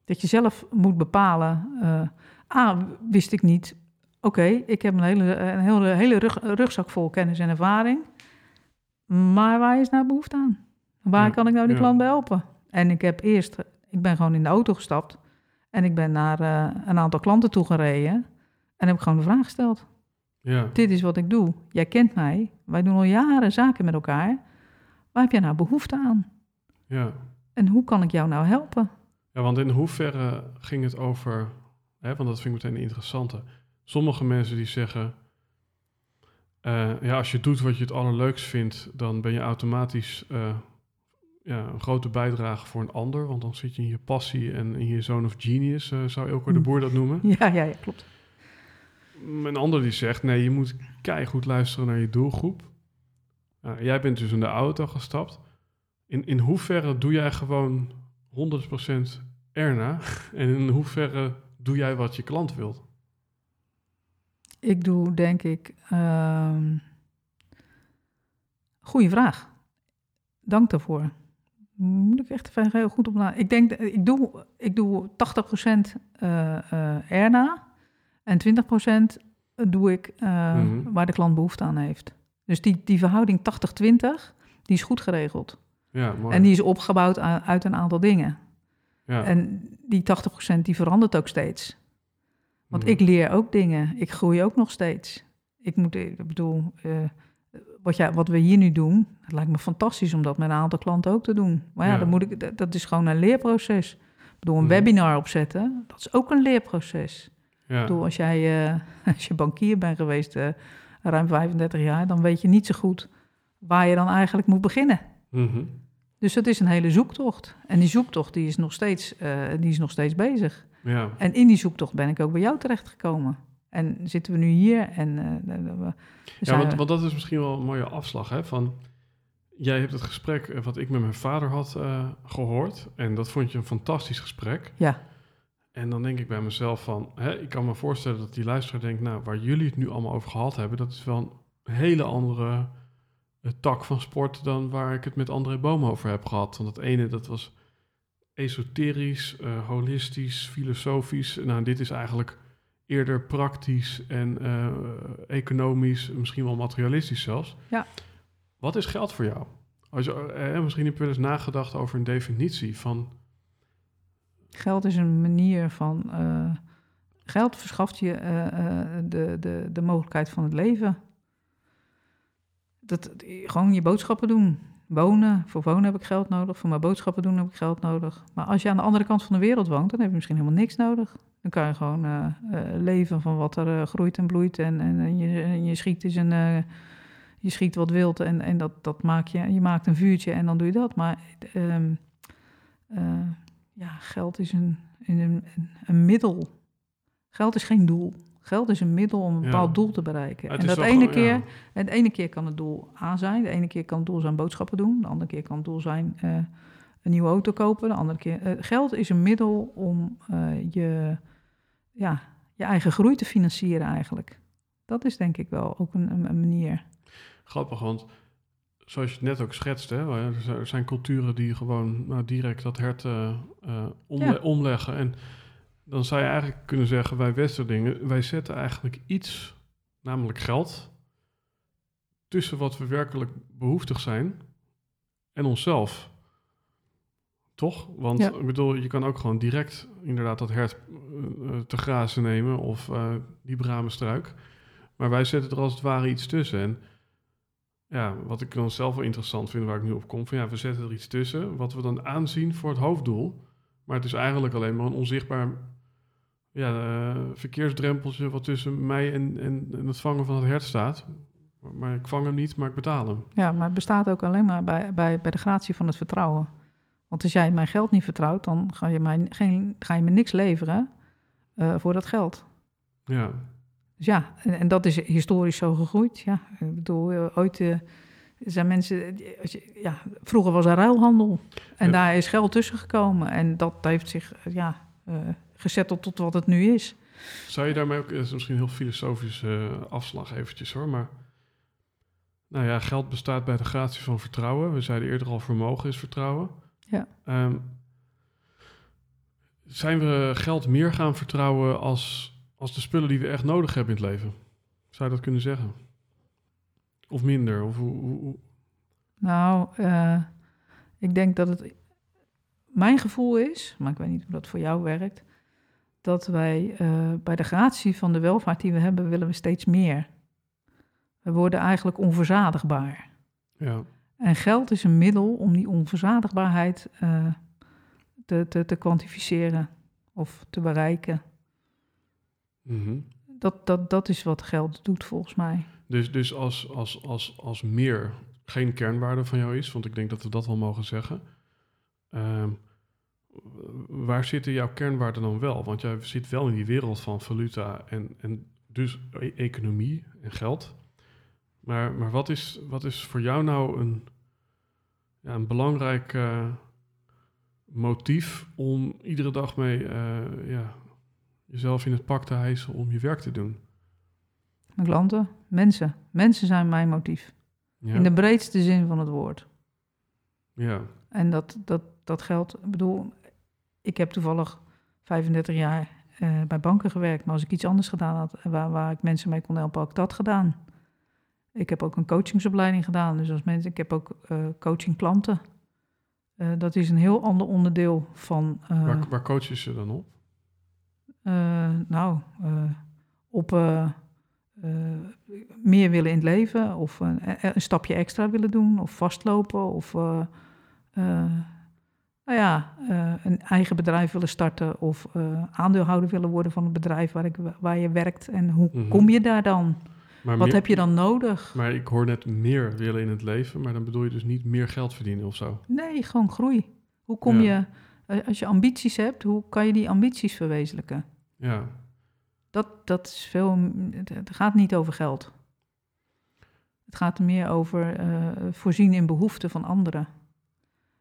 Dat je zelf moet bepalen. eh A, wist ik niet. Oké, ik heb een hele, een hele, hele rug, rugzak vol kennis en ervaring. Maar waar is nou behoefte aan? Waar Ja, kan ik nou die ja. klant bij helpen? En ik heb eerst, ik ben gewoon in de auto gestapt. En ik ben naar eh, een aantal klanten toe gereden. En heb ik gewoon de vraag gesteld. Ja, Dit is wat ik doe. Jij kent mij. Wij doen al jaren zaken met elkaar. Waar heb jij nou behoefte aan? ja. En hoe kan ik jou nou helpen? ja, want in hoeverre ging het over, hè, want dat vind ik meteen een interessante. Sommige mensen die zeggen, eh, ja, als je doet wat je het allerleukst vindt, dan ben je automatisch eh, ja, een grote bijdrage voor een ander. Want dan zit je in je passie en in je zone of genius, eh, zou Ilko de Hm. Boer dat noemen. Ja, ja, ja klopt. Een ander die zegt, nee, je moet keihard luisteren naar je doelgroep. Jij bent dus in de auto gestapt. In, in hoeverre doe jij gewoon 100% erna? En in hoeverre doe jij wat je klant wilt? Ik doe denk ik. ehm goeie vraag. Dank daarvoor. Moet ik echt even heel goed op na. Ik denk, ik doe, ik doe 80% eh eh erna en 20% doe ik eh, Mhm. waar de klant behoefte aan heeft. Dus die, die verhouding 80-20, die is goed geregeld. Ja, mooi. En die is opgebouwd uit een aantal dingen. ja. En die 80% die verandert ook steeds. Want Mhm. ik leer ook dingen. Ik groei ook nog steeds. Ik moet, ik bedoel, eh, wat, jij, wat we hier nu doen, het lijkt me fantastisch om dat met een aantal klanten ook te doen. Maar ja, Ja. Dan moet ik, dat- dat is gewoon een leerproces. Ik bedoel, een Mhm. webinar opzetten, dat is ook een leerproces. Ja. Ik bedoel, als jij eh, als je bankier bent geweest eh, ruim 35 jaar, dan weet je niet zo goed waar je dan eigenlijk moet beginnen. Mhm. Dus het is een hele zoektocht. En die zoektocht die is nog steeds, eh, die is nog steeds bezig. ja. En in die zoektocht ben ik ook bij jou terechtgekomen. En zitten we nu hier en Ja, want, we- want dat is misschien wel een mooie afslag. Hè? Van, jij hebt het gesprek wat ik met mijn vader had eh, gehoord. En dat vond je een fantastisch gesprek. ja, En dan denk ik bij mezelf van... Hè, ik kan me voorstellen dat die luisteraar denkt... nou, waar jullie het nu allemaal over gehad hebben... dat is wel een hele andere eh, tak van sport... dan waar ik het met André Boom over heb gehad. Want het ene, dat was esoterisch, eh, holistisch, filosofisch. Nou, dit is eigenlijk eerder praktisch en eh, economisch... misschien wel materialistisch zelfs. Ja. Wat is geld voor jou? Als je, eh, misschien heb je wel eens nagedacht over een definitie van... geld is een manier van eh, Geld verschaft je eh, eh, de, de, de mogelijkheid van het leven. Dat, gewoon je boodschappen doen. Wonen. Voor wonen heb ik geld nodig. Voor mijn boodschappen doen heb ik geld nodig. Maar als je aan de andere kant van de wereld woont, dan heb je misschien helemaal niks nodig. Dan kan je gewoon leven van wat er groeit en bloeit. En, en, je, je schiet dus een, je schiet wat wild en, en dat, dat maak je. Je maakt een vuurtje en dan doe je dat. Maar ehm, eh, ja, geld is een, een, een, een middel. Geld is geen doel. Geld is een middel om een Ja. bepaald doel te bereiken. Het en dat ene gewoon- keer, ja. en de ene keer kan het doel A zijn, de ene keer kan het doel zijn boodschappen doen, de andere keer kan het doel zijn eh, een nieuwe auto kopen, de andere keer. eh, geld is een middel om eh, je, ja, je eigen groei te financieren eigenlijk. Dat is denk ik wel ook een, een, een manier. Grappig, want zoals je het net ook schetst, hè, er zijn- culturen die gewoon nou, direct dat hert eh, eh, omle- Ja. omleggen. En dan zou je eigenlijk kunnen zeggen, wij Westerlingen, wij zetten eigenlijk iets, namelijk geld, tussen wat we werkelijk behoeftig zijn en onszelf. Toch? Want Ja. ik bedoel, je kan ook gewoon direct inderdaad dat hert eh, te grazen nemen of die bramenstruik. Maar wij zetten er als het ware iets tussen. En ja, wat ik dan zelf wel interessant vind, waar ik nu op kom, van ja, we zetten er iets tussen, wat we dan aanzien voor het hoofddoel. Maar het is eigenlijk alleen maar een onzichtbaar ja, eh, verkeersdrempeltje wat tussen mij en, en, en het vangen van het hert staat. Maar, maar ik vang hem niet, maar ik betaal hem. Ja, maar het bestaat ook alleen maar bij, bij, bij de gratie van het vertrouwen. Want als jij mijn geld niet vertrouwt, dan ga je, mij geen, ga je me niks leveren eh, voor dat geld. Ja, Dus ja, en, en dat is historisch zo gegroeid. Ja, ik bedoel, eh, ooit eh, zijn mensen... je, ja, vroeger was er ruilhandel. En Ja. daar is geld tussen gekomen. En dat heeft zich eh, ja, eh gezetteld tot wat het nu is. Zou je daarmee ook, dat is misschien een heel filosofische eh, afslag eventjes hoor, maar nou ja, geld bestaat bij de gratie van vertrouwen. We zeiden eerder al, vermogen is vertrouwen. Ja. Ehm, zijn we geld meer gaan vertrouwen als, als de spullen die we echt nodig hebben in het leven? Zou je dat kunnen zeggen? Of minder? Of hoe, hoe- hoe- Nou, eh, ik denk dat het mijn gevoel is, maar ik weet niet hoe dat voor jou werkt, dat wij eh, bij de gratie van de welvaart die we hebben, willen we steeds meer. We worden eigenlijk onverzadigbaar. ja. En geld is een middel om die onverzadigbaarheid eh, te, te, te kwantificeren of te bereiken. Mhm. Dat, dat, dat is wat geld doet volgens mij. Dus, dus als, als, als, als meer geen kernwaarde van jou is, want ik denk dat we dat wel mogen zeggen. ehm, waar zitten jouw kernwaarden dan wel? Want jij zit wel in die wereld van valuta en, en dus e- economie en geld. Maar, maar wat, is, wat is voor jou nou een, ja, een belangrijk eh, motief om iedere dag mee eh, ja, jezelf in het pak te hijsen om je werk te doen? Mijn klanten, mensen. Mensen zijn mijn motief. Ja, In de breedste zin van het woord. ja. En dat, dat, dat geldt, ik bedoel, ik heb toevallig 35 jaar eh, bij banken gewerkt, maar als ik iets anders gedaan had, eh, waar, waar ik mensen mee kon helpen, had ik dat gedaan. Ik heb ook een coachingsopleiding gedaan, dus als mensen, ik heb ook eh coaching klanten. Dat is een heel ander onderdeel van, Waar, waar coach je ze dan op? Eh, nou, eh, op eh, meer willen in het leven, of een, een stapje extra willen doen, of vastlopen, of nou ja, een eigen bedrijf willen starten, of aandeelhouder willen worden van het bedrijf waar, ik, waar je werkt. En hoe Mhm. kom je daar dan? Maar, Wat meer- heb je dan nodig? maar ik hoor net meer willen in het leven, maar dan bedoel je dus niet meer geld verdienen of zo. Nee, gewoon groei. Hoe kom Ja. je, als je ambities hebt, hoe kan je die ambities verwezenlijken? Ja, Dat, dat is veel. Het gaat niet over geld. Het gaat er meer over eh, voorzien in behoeften van anderen.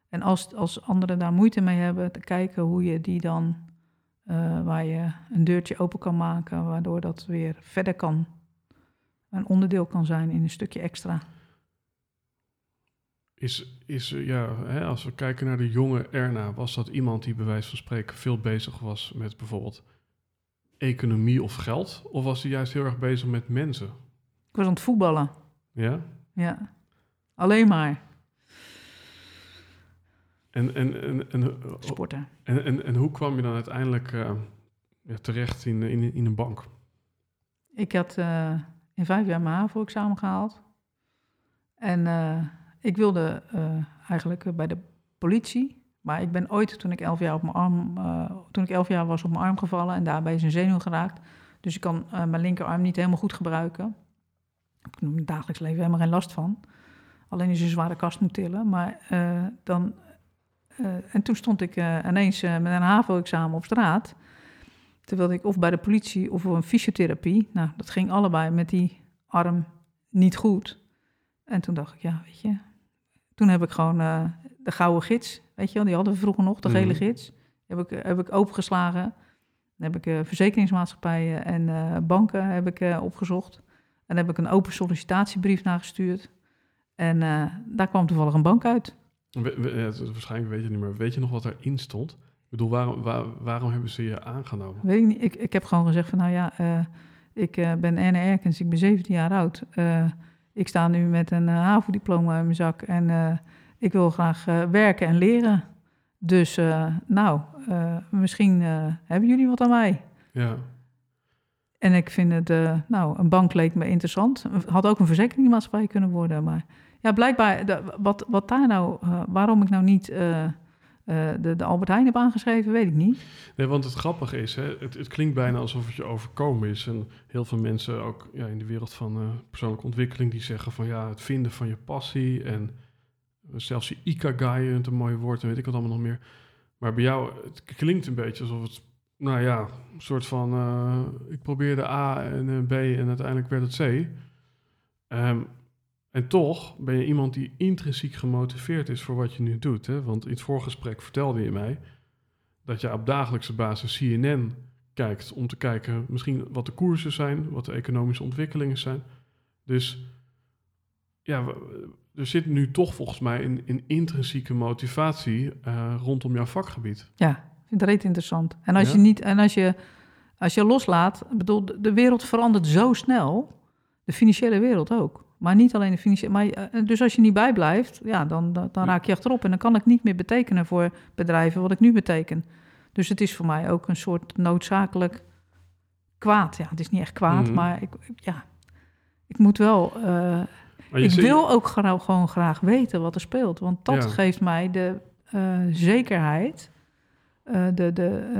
En als, als anderen daar moeite mee hebben, te kijken hoe je die dan, eh, waar je een deurtje open kan maken, waardoor dat weer verder kan, een onderdeel kan zijn in een stukje extra. Is, is eh, ja, hè, als we kijken naar de jonge Erna, was dat iemand die bij wijze van spreken veel bezig was met bijvoorbeeld economie of geld? Of was hij juist heel erg bezig met mensen? Ik was aan het voetballen, Ja? ja. Alleen maar En, en, en, en, sporten. en, en, en hoe kwam je dan uiteindelijk eh, ja, terecht in, in, in een bank? Ik had eh, in vijf jaar mijn HAVO-examen gehaald. En ik wilde eh, eigenlijk eh, bij de politie. Maar ik ben ooit, toen ik elf jaar, op mijn arm, eh, toen ik elf jaar was, op mijn arm gevallen. En daarbij is een zenuw geraakt. Dus ik kan mijn linkerarm niet helemaal goed gebruiken. Ik heb in het dagelijks leven helemaal geen last van. Alleen als je een zware kast moet tillen. Maar dan... en toen stond ik ineens met een HAVO-examen op straat. Terwijl ik of bij de politie of voor een fysiotherapie. Nou, dat ging allebei met die arm niet goed. En toen dacht ik, ja, weet je. Toen heb ik gewoon eh, de gouden gids, weet je wel, die hadden we vroeger nog, de gele Mhm. gids. Heb ik, heb ik opengeslagen. Dan heb ik eh, verzekeringsmaatschappijen en eh, banken heb ik, eh, opgezocht. En heb ik een open sollicitatiebrief nagestuurd. En eh, daar kwam toevallig een bank uit. We- we- ja, het- waarschijnlijk weet je niet meer. Weet je nog wat erin stond? Ik bedoel, waarom, waar- waarom hebben ze je aangenomen? Weet ik, niet, ik, ik heb gewoon gezegd van, nou ja, eh, ik eh, ben Anne Erkens, ik ben 17 jaar oud. Ik sta nu met een eh, HAVO-diploma in mijn zak en eh, ik wil graag eh, werken en leren. Dus nou, misschien hebben jullie wat aan mij. Ja, En ik vind het, nou, een bank leek me interessant. Had ook een verzekeringsmaatschappij kunnen worden. Maar ja, blijkbaar, wat, wat daar nou, waarom ik nou niet eh, de, de Albert Heijn heb aangeschreven, weet ik niet. nee, want het grappige is, hè, het, het klinkt bijna alsof het je overkomen is. En heel veel mensen, ook ja, in de wereld van eh, persoonlijke ontwikkeling, die zeggen van ja, het vinden van je passie en zelfs je ikigai, het een mooi woord en weet ik wat allemaal nog meer. Maar bij jou, het klinkt een beetje alsof het, nou ja, een soort van, eh, ik probeerde A en B en uiteindelijk werd het C. Ehm, en toch ben je iemand die intrinsiek gemotiveerd is voor wat je nu doet. Hè? Want in het voorgesprek vertelde je mij dat je op dagelijkse basis CNN kijkt om te kijken misschien wat de koersen zijn, wat de economische ontwikkelingen zijn. Dus ja, er zit nu toch volgens mij een, een intrinsieke motivatie eh, rondom jouw vakgebied. Ja, ik vind het reet interessant. En als Ja? je niet, en als je, als je loslaat, bedoel, de wereld verandert zo snel, de financiële wereld ook. Maar niet alleen de financiële, maar eh, dus als je niet bijblijft, ja, dan, dan, raak je achterop. En dan kan ik niet meer betekenen voor bedrijven wat ik nu beteken. Dus het is voor mij ook een soort noodzakelijk kwaad. Ja, het is niet echt kwaad, Mhm. maar ik, ja, ik moet wel. eh, ik wil ook gra- gewoon graag weten wat er speelt. Want dat Ja. geeft mij de eh, zekerheid de, de,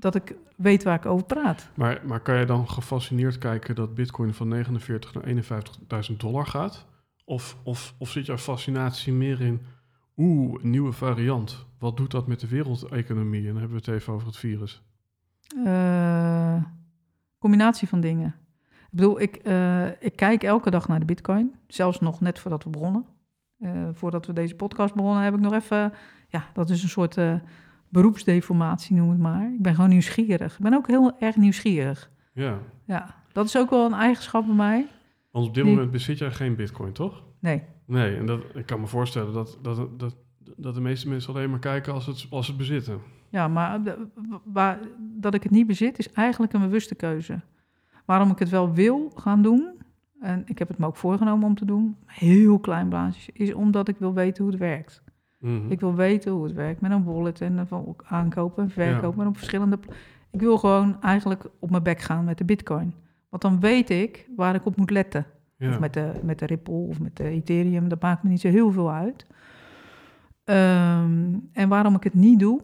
dat ik weet waar ik over praat. Maar, maar kan je dan gefascineerd kijken dat Bitcoin van 49 naar 51.000 dollar gaat? Of, of, of zit jouw fascinatie meer in, oeh, nieuwe variant. Wat doet dat met de wereldeconomie? En dan hebben we het even over het virus. Eh, combinatie van dingen. Ik bedoel, ik, eh, ik kijk elke dag naar de bitcoin. Zelfs nog net voordat we begonnen. Eh, voordat we deze podcast begonnen, heb ik nog even... Ja, dat is een soort beroepsdeformatie, noem het maar. Ik ben gewoon nieuwsgierig. Ik ben ook heel erg nieuwsgierig. Ja, Ja, dat is ook wel een eigenschap bij mij. want op dit Die- moment bezit jij geen Bitcoin, toch? Nee, Nee, en dat, ik kan me voorstellen dat, dat, dat, dat de meeste mensen alleen maar kijken als het, als het bezitten. Ja, maar waar, dat ik het niet bezit is eigenlijk een bewuste keuze. Waarom ik het wel wil gaan doen, en ik heb het me ook voorgenomen om te doen, heel klein basis, is omdat ik wil weten hoe het werkt. Mhm. Ik wil weten hoe het werkt met een wallet en van ook aankopen en verkopen en op verschillende... Ik wil gewoon eigenlijk op mijn bek gaan met de bitcoin. Want dan weet ik waar ik op moet letten. ja. Of met de, met de Ripple of met de Ethereum. Dat maakt me niet zo heel veel uit. Ehm, en waarom ik het niet doe,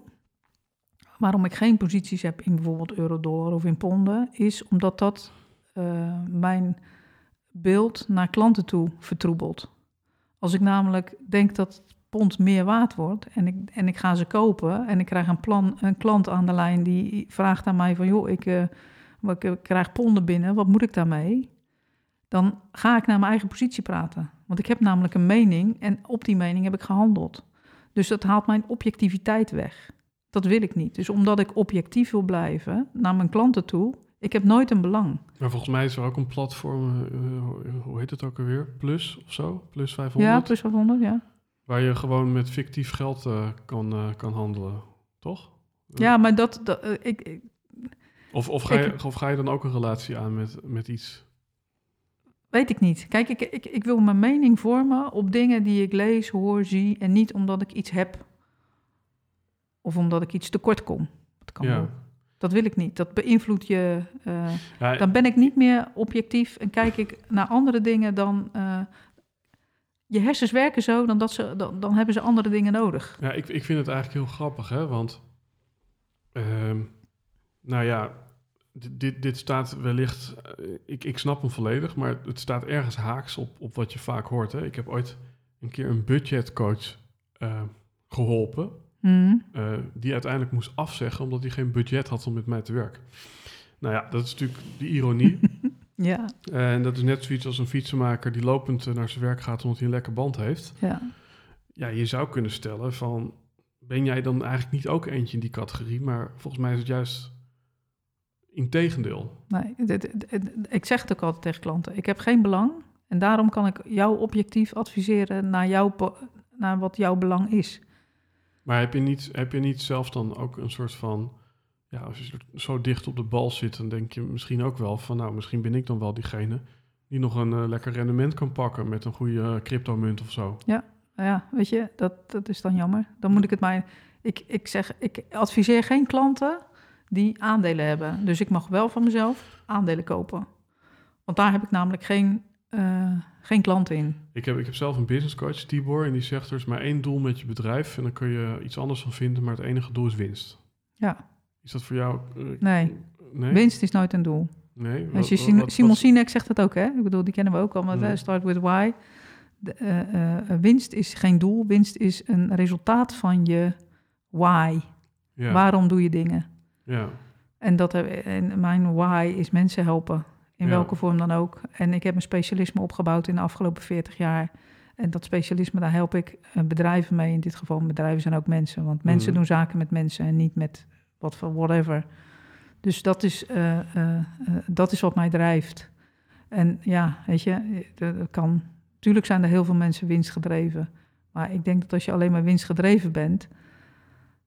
waarom ik geen posities heb in bijvoorbeeld euro-dollar of in ponden, is omdat dat eh, mijn beeld naar klanten toe vertroebelt. Als ik namelijk denk dat pond meer waard wordt en ik, en ik ga ze kopen en ik krijg een, plan, een klant aan de lijn die vraagt aan mij van joh, ik, ik, ik krijg ponden binnen, wat moet ik daarmee? dan ga ik naar mijn eigen positie praten. Want ik heb namelijk een mening en op die mening heb ik gehandeld. Dus dat haalt mijn objectiviteit weg. Dat wil ik niet. Dus omdat ik objectief wil blijven naar mijn klanten toe, ik heb nooit een belang. Maar volgens mij is er ook een platform, eh, eh, hoe heet het ook alweer? Plus of zo? Plus 500? Ja, plus 500, ja. Waar je gewoon met fictief geld eh, kan, eh, kan handelen, toch? Ja, maar dat, dat eh, ik, ik- Of, of, ga je, of ga je dan ook een relatie aan met, met iets? weet ik niet. Kijk, ik, ik, ik wil mijn mening vormen op dingen die ik lees, hoor, zie... en niet omdat ik iets heb of omdat ik iets tekort kom. Dat kan Ja. Dat wil ik niet. Dat beïnvloedt je. eh, Ja, dan ben ik niet meer objectief en kijk ik naar andere dingen dan. eh, je hersens werken zo, dan, dat ze, dan, dan hebben ze andere dingen nodig. Ja, ik, ik vind het eigenlijk heel grappig, hè? Want, ehm, nou ja, dit, dit, dit staat wellicht, eh, ik, ik snap hem volledig, maar het staat ergens haaks op, op wat je vaak hoort. Hè? Ik heb ooit een keer een budgetcoach eh, geholpen, Mhm. eh, die uiteindelijk moest afzeggen omdat hij geen budget had om met mij te werken. Nou ja, dat is natuurlijk de ironie. Ja, en dat is net zoiets als een fietsenmaker die lopend eh, naar zijn werk gaat omdat hij een lekker band heeft. ja. Ja, je zou kunnen stellen van, ben jij dan eigenlijk niet ook eentje in die categorie? Maar volgens mij is het juist integendeel. Nee, dit- dit- dit- ik zeg het ook altijd tegen klanten. Ik heb geen belang en daarom kan ik jou objectief adviseren naar, jouw, naar wat jouw belang is. Maar heb je, niet, heb je niet zelf dan ook een soort van, ja, als je zo dicht op de bal zit, dan denk je misschien ook wel van, nou, misschien ben ik dan wel diegene die nog een eh, lekker rendement kan pakken met een goede eh, cryptomunt of zo. Nou Ja, weet je, dat, dat is dan jammer. Dan moet ik het maar. Ik, ik zeg, ik adviseer geen klanten die aandelen hebben. Dus ik mag wel van mezelf aandelen kopen. Want daar heb ik namelijk geen, eh, geen klanten in. Ik heb, ik heb zelf een business coach, Tibor, en die zegt er is maar één doel met je bedrijf en dan kun je iets anders van vinden, maar het enige doel is winst. Ja, Is dat voor jou? eh, nee. nee? Winst is nooit een doel. Nee? Als je wat- Simon, wat- Simon wat- Sinek zegt dat ook, hè? Ik bedoel, die kennen we ook al, maar Mhm. eh, start with why. De, eh, winst is geen doel, winst is een resultaat van je why. ja, Waarom doe je dingen? ja. En, dat, en mijn why is mensen helpen, in Ja. welke vorm dan ook. En ik heb een specialisme opgebouwd in de afgelopen 40 jaar. En dat specialisme, daar help ik bedrijven mee. In dit geval, bedrijven zijn ook mensen. Want mensen Mhm. doen zaken met mensen en niet met wat voor whatever. Dus dat is, eh, eh, eh, dat is wat mij drijft. En ja, weet je, dat kan. Tuurlijk zijn er heel veel mensen winstgedreven. Maar ik denk dat als je alleen maar winstgedreven bent,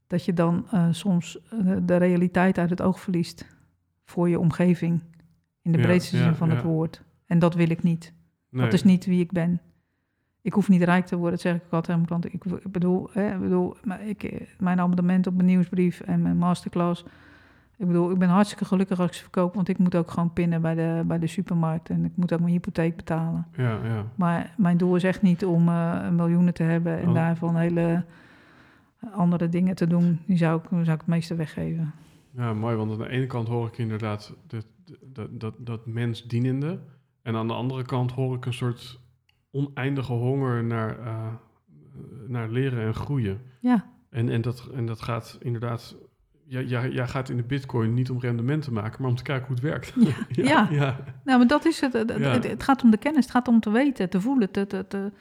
dat je dan soms de realiteit uit het oog verliest voor je omgeving. In de Ja, breedste ja, zin van ja. het woord. En dat wil ik niet. Nee. Dat is niet wie ik ben. Ik hoef niet rijk te worden, dat zeg ik ook altijd aan mijn klanten. Ik, bedoel, hè, ik bedoel maar ik, eh, mijn abonnement op mijn nieuwsbrief en mijn masterclass. Ik bedoel, ik ben hartstikke gelukkig als ik ze verkoop, want ik moet ook gewoon pinnen bij de, bij de supermarkt. En ik moet ook mijn hypotheek betalen. Ja, ja. Maar mijn doel is echt niet om eh, miljoenen te hebben en Oh. daarvan hele andere dingen te doen. Die zou ik, zou ik het meeste weggeven. Ja, mooi, want aan de ene kant hoor ik inderdaad dat, dat, dat, dat mensdienende. En aan de andere kant hoor ik een soort oneindige honger naar, eh, naar leren en groeien. Ja, En, en, dat, en dat gaat inderdaad... Jij, jij, jij gaat in de bitcoin niet om rendement te maken, maar om te kijken hoe het werkt. Ja, ja. ja. nou, maar dat is het. Het, Ja. het, het gaat om de kennis, het gaat om te weten, te voelen, te, te, te-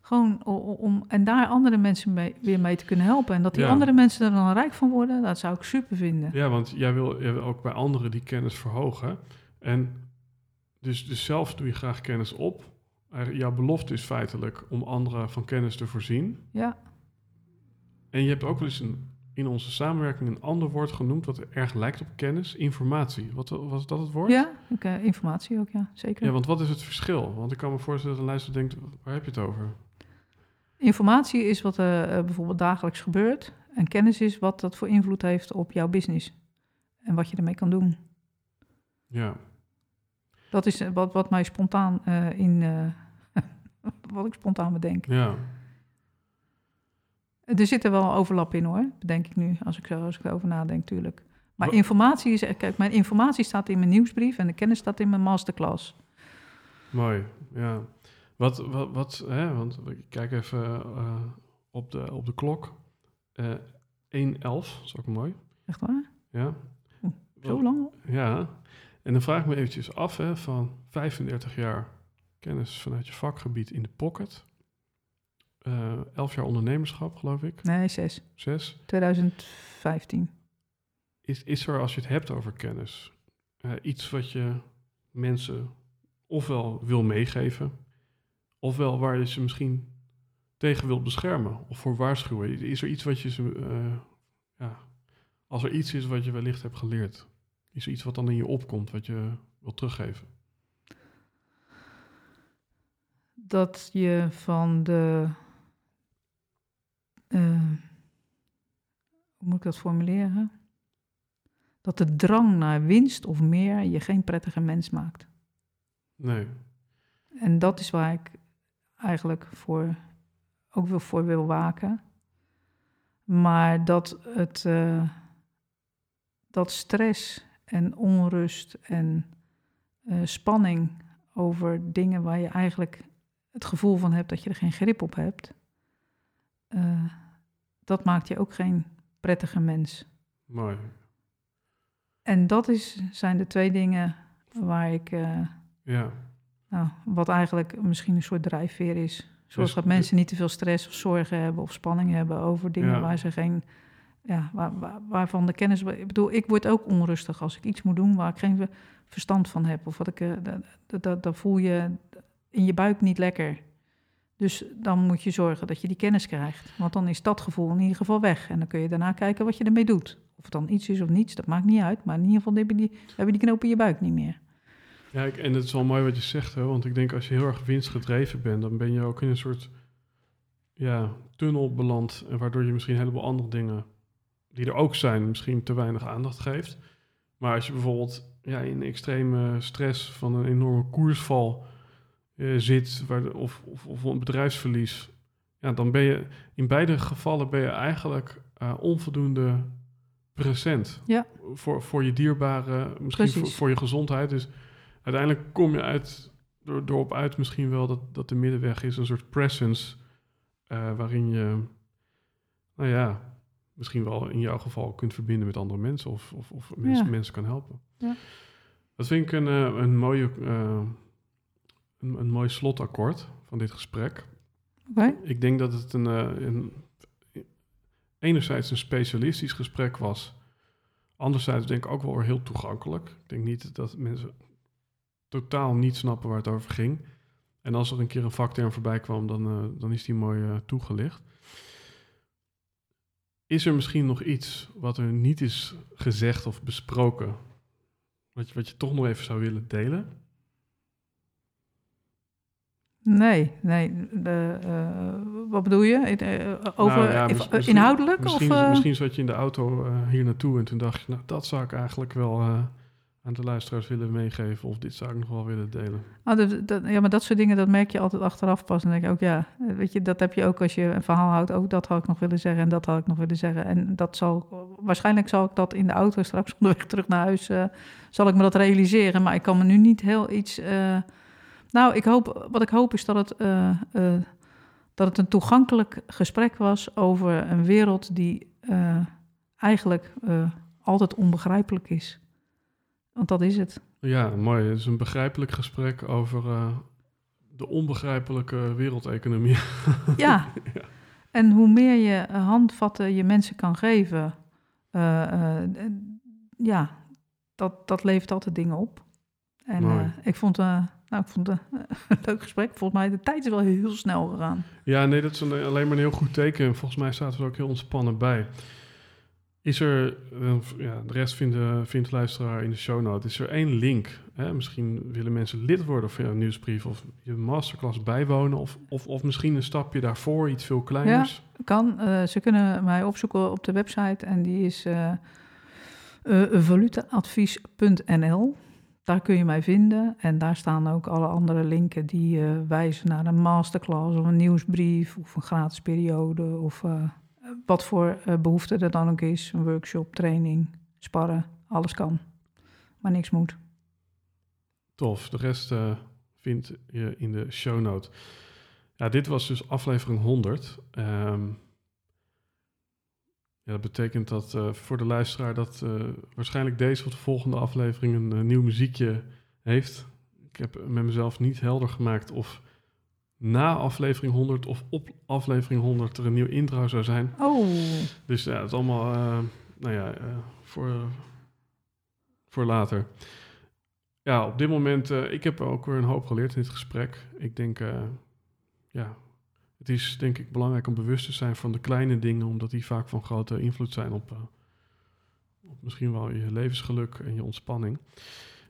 gewoon om en daar andere mensen mee, weer mee te kunnen helpen. En dat die Ja. andere mensen er dan rijk van worden, dat zou ik super vinden. Ja, want jij wil, jij wil ook bij anderen die kennis verhogen. En dus, dus zelf doe je graag kennis op. Er- Jouw belofte is feitelijk om anderen van kennis te voorzien. Ja, En je hebt ook wel eens een, in onze samenwerking een ander woord genoemd... wat erg lijkt op kennis, informatie. Wat was dat het woord? ja eh, informatie ook, ja, zeker. Ja, want wat is het verschil? Want ik kan me voorstellen dat een luisteraar denkt... waar heb je het over? Informatie is wat er eh, bijvoorbeeld dagelijks gebeurt. En kennis is wat dat voor invloed heeft op jouw business. En wat je ermee kan doen. Ja, Dat is eh, wat, wat mij spontaan eh, in. eh, wat ik spontaan bedenk. ja. Er zit er wel overlap in hoor, bedenk ik nu, als ik, als ik erover nadenk, tuurlijk. Maar informatie is. Kijk, mijn informatie staat in mijn nieuwsbrief en de kennis staat in mijn masterclass. Mooi, ja. Wat, wat, wat hè, want ik kijk even op, de, op de klok. Eh 1.11, dat is ook mooi. Echt waar? Ja. Zo lang? Ja. En dan vraag ik me eventjes af, hè, van 35 jaar kennis vanuit je vakgebied in de pocket. Eh 11 jaar ondernemerschap, geloof ik. Nee, 6. Zes. 2015. Is, is er, als je het hebt over kennis, eh, iets wat je mensen ofwel wil meegeven, ofwel waar je ze misschien tegen wilt beschermen of voor waarschuwen? Is er iets wat je ze, eh, ja, als er iets is wat je wellicht hebt geleerd, is er iets wat dan in je opkomt wat je wilt teruggeven? Dat je van de. eh, hoe moet ik dat formuleren? dat de drang naar winst of meer je geen prettige mens maakt. Nee. En dat is waar ik eigenlijk voor, ook wel voor wil waken. Maar dat, het, uh, dat stress en onrust en uh, spanning over dingen waar je eigenlijk het gevoel van hebt dat je er geen grip op hebt, uh, dat maakt je ook geen prettige mens. Mooi. En dat is, zijn de twee dingen waar ik. ja. Nou, wat eigenlijk misschien een soort drijfveer is. Zorg Dus- dat mensen niet te veel stress of zorgen hebben of spanning hebben over dingen Ja. waar ze geen. Ja, waar, waar- waarvan de kennis. Ik bedoel, ik word ook onrustig als ik iets moet doen waar ik geen ver- verstand van heb. Of wat ik. eh, dat, dat, dat, voel je in je buik niet lekker. Dus dan moet je zorgen dat je die kennis krijgt. Want dan is dat gevoel in ieder geval weg. En dan kun je daarna kijken wat je ermee doet. Of het dan iets is of niets, dat maakt niet uit. Maar in ieder geval heb je die, heb je die in je buik niet meer. Ja, ik, en het is wel mooi wat je zegt, hè, want ik denk als je heel erg winstgedreven bent, dan ben je ook in een soort ja, tunnel beland, waardoor je misschien een heleboel andere dingen, die er ook zijn, misschien te weinig aandacht geeft. Maar als je bijvoorbeeld ja, in extreme stress van een enorme koersval eh, zit, waar, de- of, of, of een bedrijfsverlies, ja, dan ben je in beide gevallen ben je eigenlijk eh, onvoldoende present. Ja. Voor, voor je dierbare, misschien voor, voor je gezondheid. Dus uiteindelijk kom je uit, door, door op uit misschien wel dat, dat de middenweg is, een soort presence, eh, waarin je, nou ja, misschien wel in jouw geval kunt verbinden met andere mensen of, of, of mensen, Ja. mensen kan helpen. Ja. Dat vind ik een, eh, een, mooie, eh, een, een mooi slotakkoord van dit gesprek. Ik denk dat het een, eh, een enerzijds een specialistisch gesprek was. Anderzijds denk ik ook wel heel toegankelijk. Ik denk niet dat mensen totaal niet snappen waar het over ging. En als er een keer een vakterm voorbij kwam, dan, dan is die mooi toegelicht. Is er misschien nog iets wat er niet is gezegd of besproken, wat je, wat je toch nog even zou willen delen? Nee, nee. De, eh, wat bedoel je? Over Nou ja, mis- misschien- inhoudelijk? Misschien, of, misschien zat je in de auto eh, hier naartoe en toen dacht je, nou, dat zou ik eigenlijk wel eh, aan de luisteraars willen meegeven. Of dit zou ik nog wel willen delen. Ah, dat, ja, maar dat soort dingen, dat merk je altijd achteraf pas. En denk ook, ja, weet je, dat heb je ook als je een verhaal houdt. Ook dat had ik nog willen zeggen en dat had ik nog willen zeggen. En dat zal, waarschijnlijk zal ik dat in de auto straks onderweg terug naar huis, eh, zal ik me dat realiseren. Maar ik kan me nu niet heel iets... eh, nou, ik hoop, wat ik hoop is dat het, eh, dat het een toegankelijk gesprek was over een wereld die eigenlijk altijd onbegrijpelijk is. Want dat is het. Ja, mooi. Het is een begrijpelijk gesprek over eh, de onbegrijpelijke wereldeconomie. Ja. En hoe meer je eh, handvatten je mensen kan geven, d- ja, dat, dat levert altijd dingen op. En ik vond, nou, ik vond het een leuk gesprek. Volgens mij de tijd is wel heel snel gegaan. Ja, nee, dat is een, alleen maar een heel goed teken. Volgens mij staat er ook heel ontspannen bij. Is er, eh, ja, de rest vindt de, vindt de luisteraar in de show note, is er één link? Hè? Misschien willen mensen lid worden van jouw nieuwsbrief of je masterclass bijwonen of, of, of misschien een stapje daarvoor, iets veel kleiners. Kan, eh, ze kunnen mij opzoeken op de website en die is eh eh, valuteadvies.nl. Daar kun je mij vinden en daar staan ook alle andere linken die eh, wijzen naar een masterclass of een nieuwsbrief of een gratis periode of eh, wat voor eh, behoefte er dan ook is. Een workshop, training, sparren, alles kan, maar niks moet. Tof, de rest eh, vind je in de show note. Ja, dit was dus aflevering 100. Ehm, ja, dat betekent dat eh, voor de luisteraar dat waarschijnlijk deze of de volgende aflevering een nieuw muziekje heeft. Ik heb met mezelf niet helder gemaakt of na aflevering 100 of op aflevering 100 er een nieuw intro zou zijn. Oh, Dus ja, het is allemaal, eh, nou ja, eh, voor, voor later. Ja, op dit moment, eh, ik heb ook weer een hoop geleerd in dit gesprek. Ik denk, ja, het is denk ik belangrijk om bewust te zijn van de kleine dingen, omdat die vaak van grote invloed zijn op, op misschien wel je levensgeluk en je ontspanning.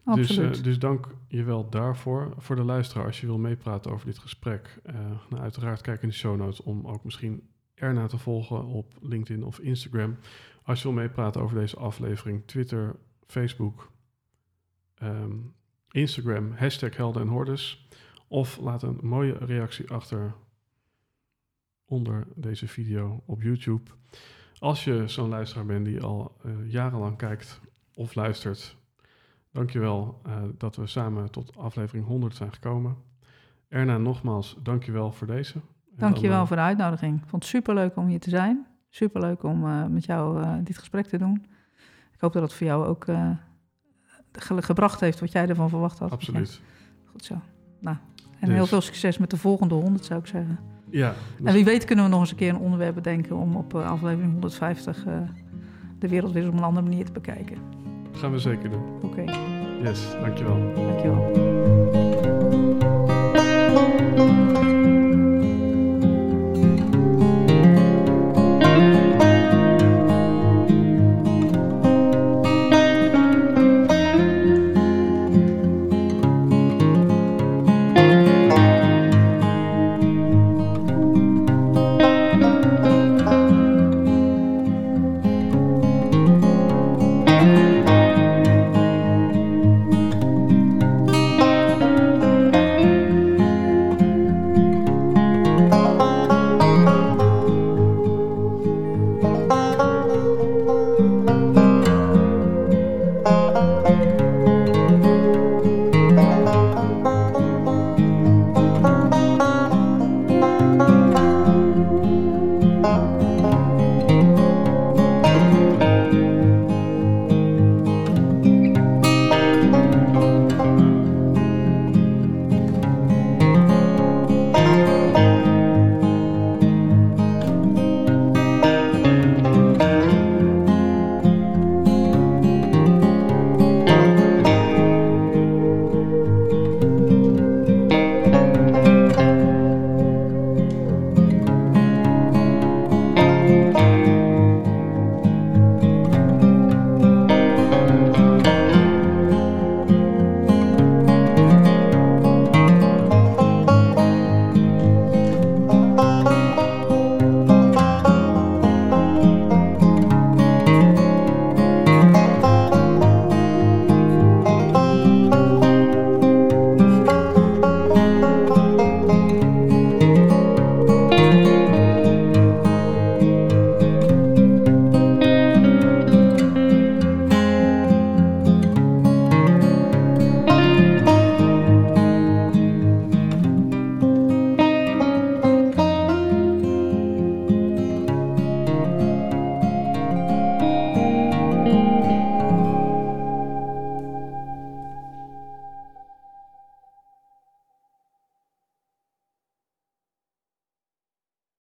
Dus, absoluut. eh, dus dank je wel daarvoor. Voor de luisteraar, als je wil meepraten over dit gesprek, eh, nou, uiteraard kijk in de show notes om ook misschien erna te volgen op LinkedIn of Instagram. Als je wil meepraten over deze aflevering, Twitter, Facebook, ehm, Instagram, hashtag Helden en Hordes. Of laat een mooie reactie achter onder deze video op YouTube. Als je zo'n luisteraar bent die al eh, jarenlang kijkt of luistert, dankjewel uh, dat we samen tot aflevering 100 zijn gekomen. Erna, nogmaals, dankjewel voor deze. Dankjewel dan, uh, voor de uitnodiging. Ik vond het superleuk om hier te zijn. Superleuk om uh, met jou dit gesprek te doen. Ik hoop dat het voor jou ook ge gebracht heeft wat jij ervan verwacht had. Absoluut. Ja. Goed zo. Nou, en dus. heel veel succes met de volgende 100 zou ik zeggen. Ja. Dus... En wie weet kunnen we nog eens een keer een onderwerp bedenken om op aflevering 150 uh, de wereld weer op een andere manier te bekijken gaan we zeker doen. Oké. Yes, dankjewel. Dankjewel.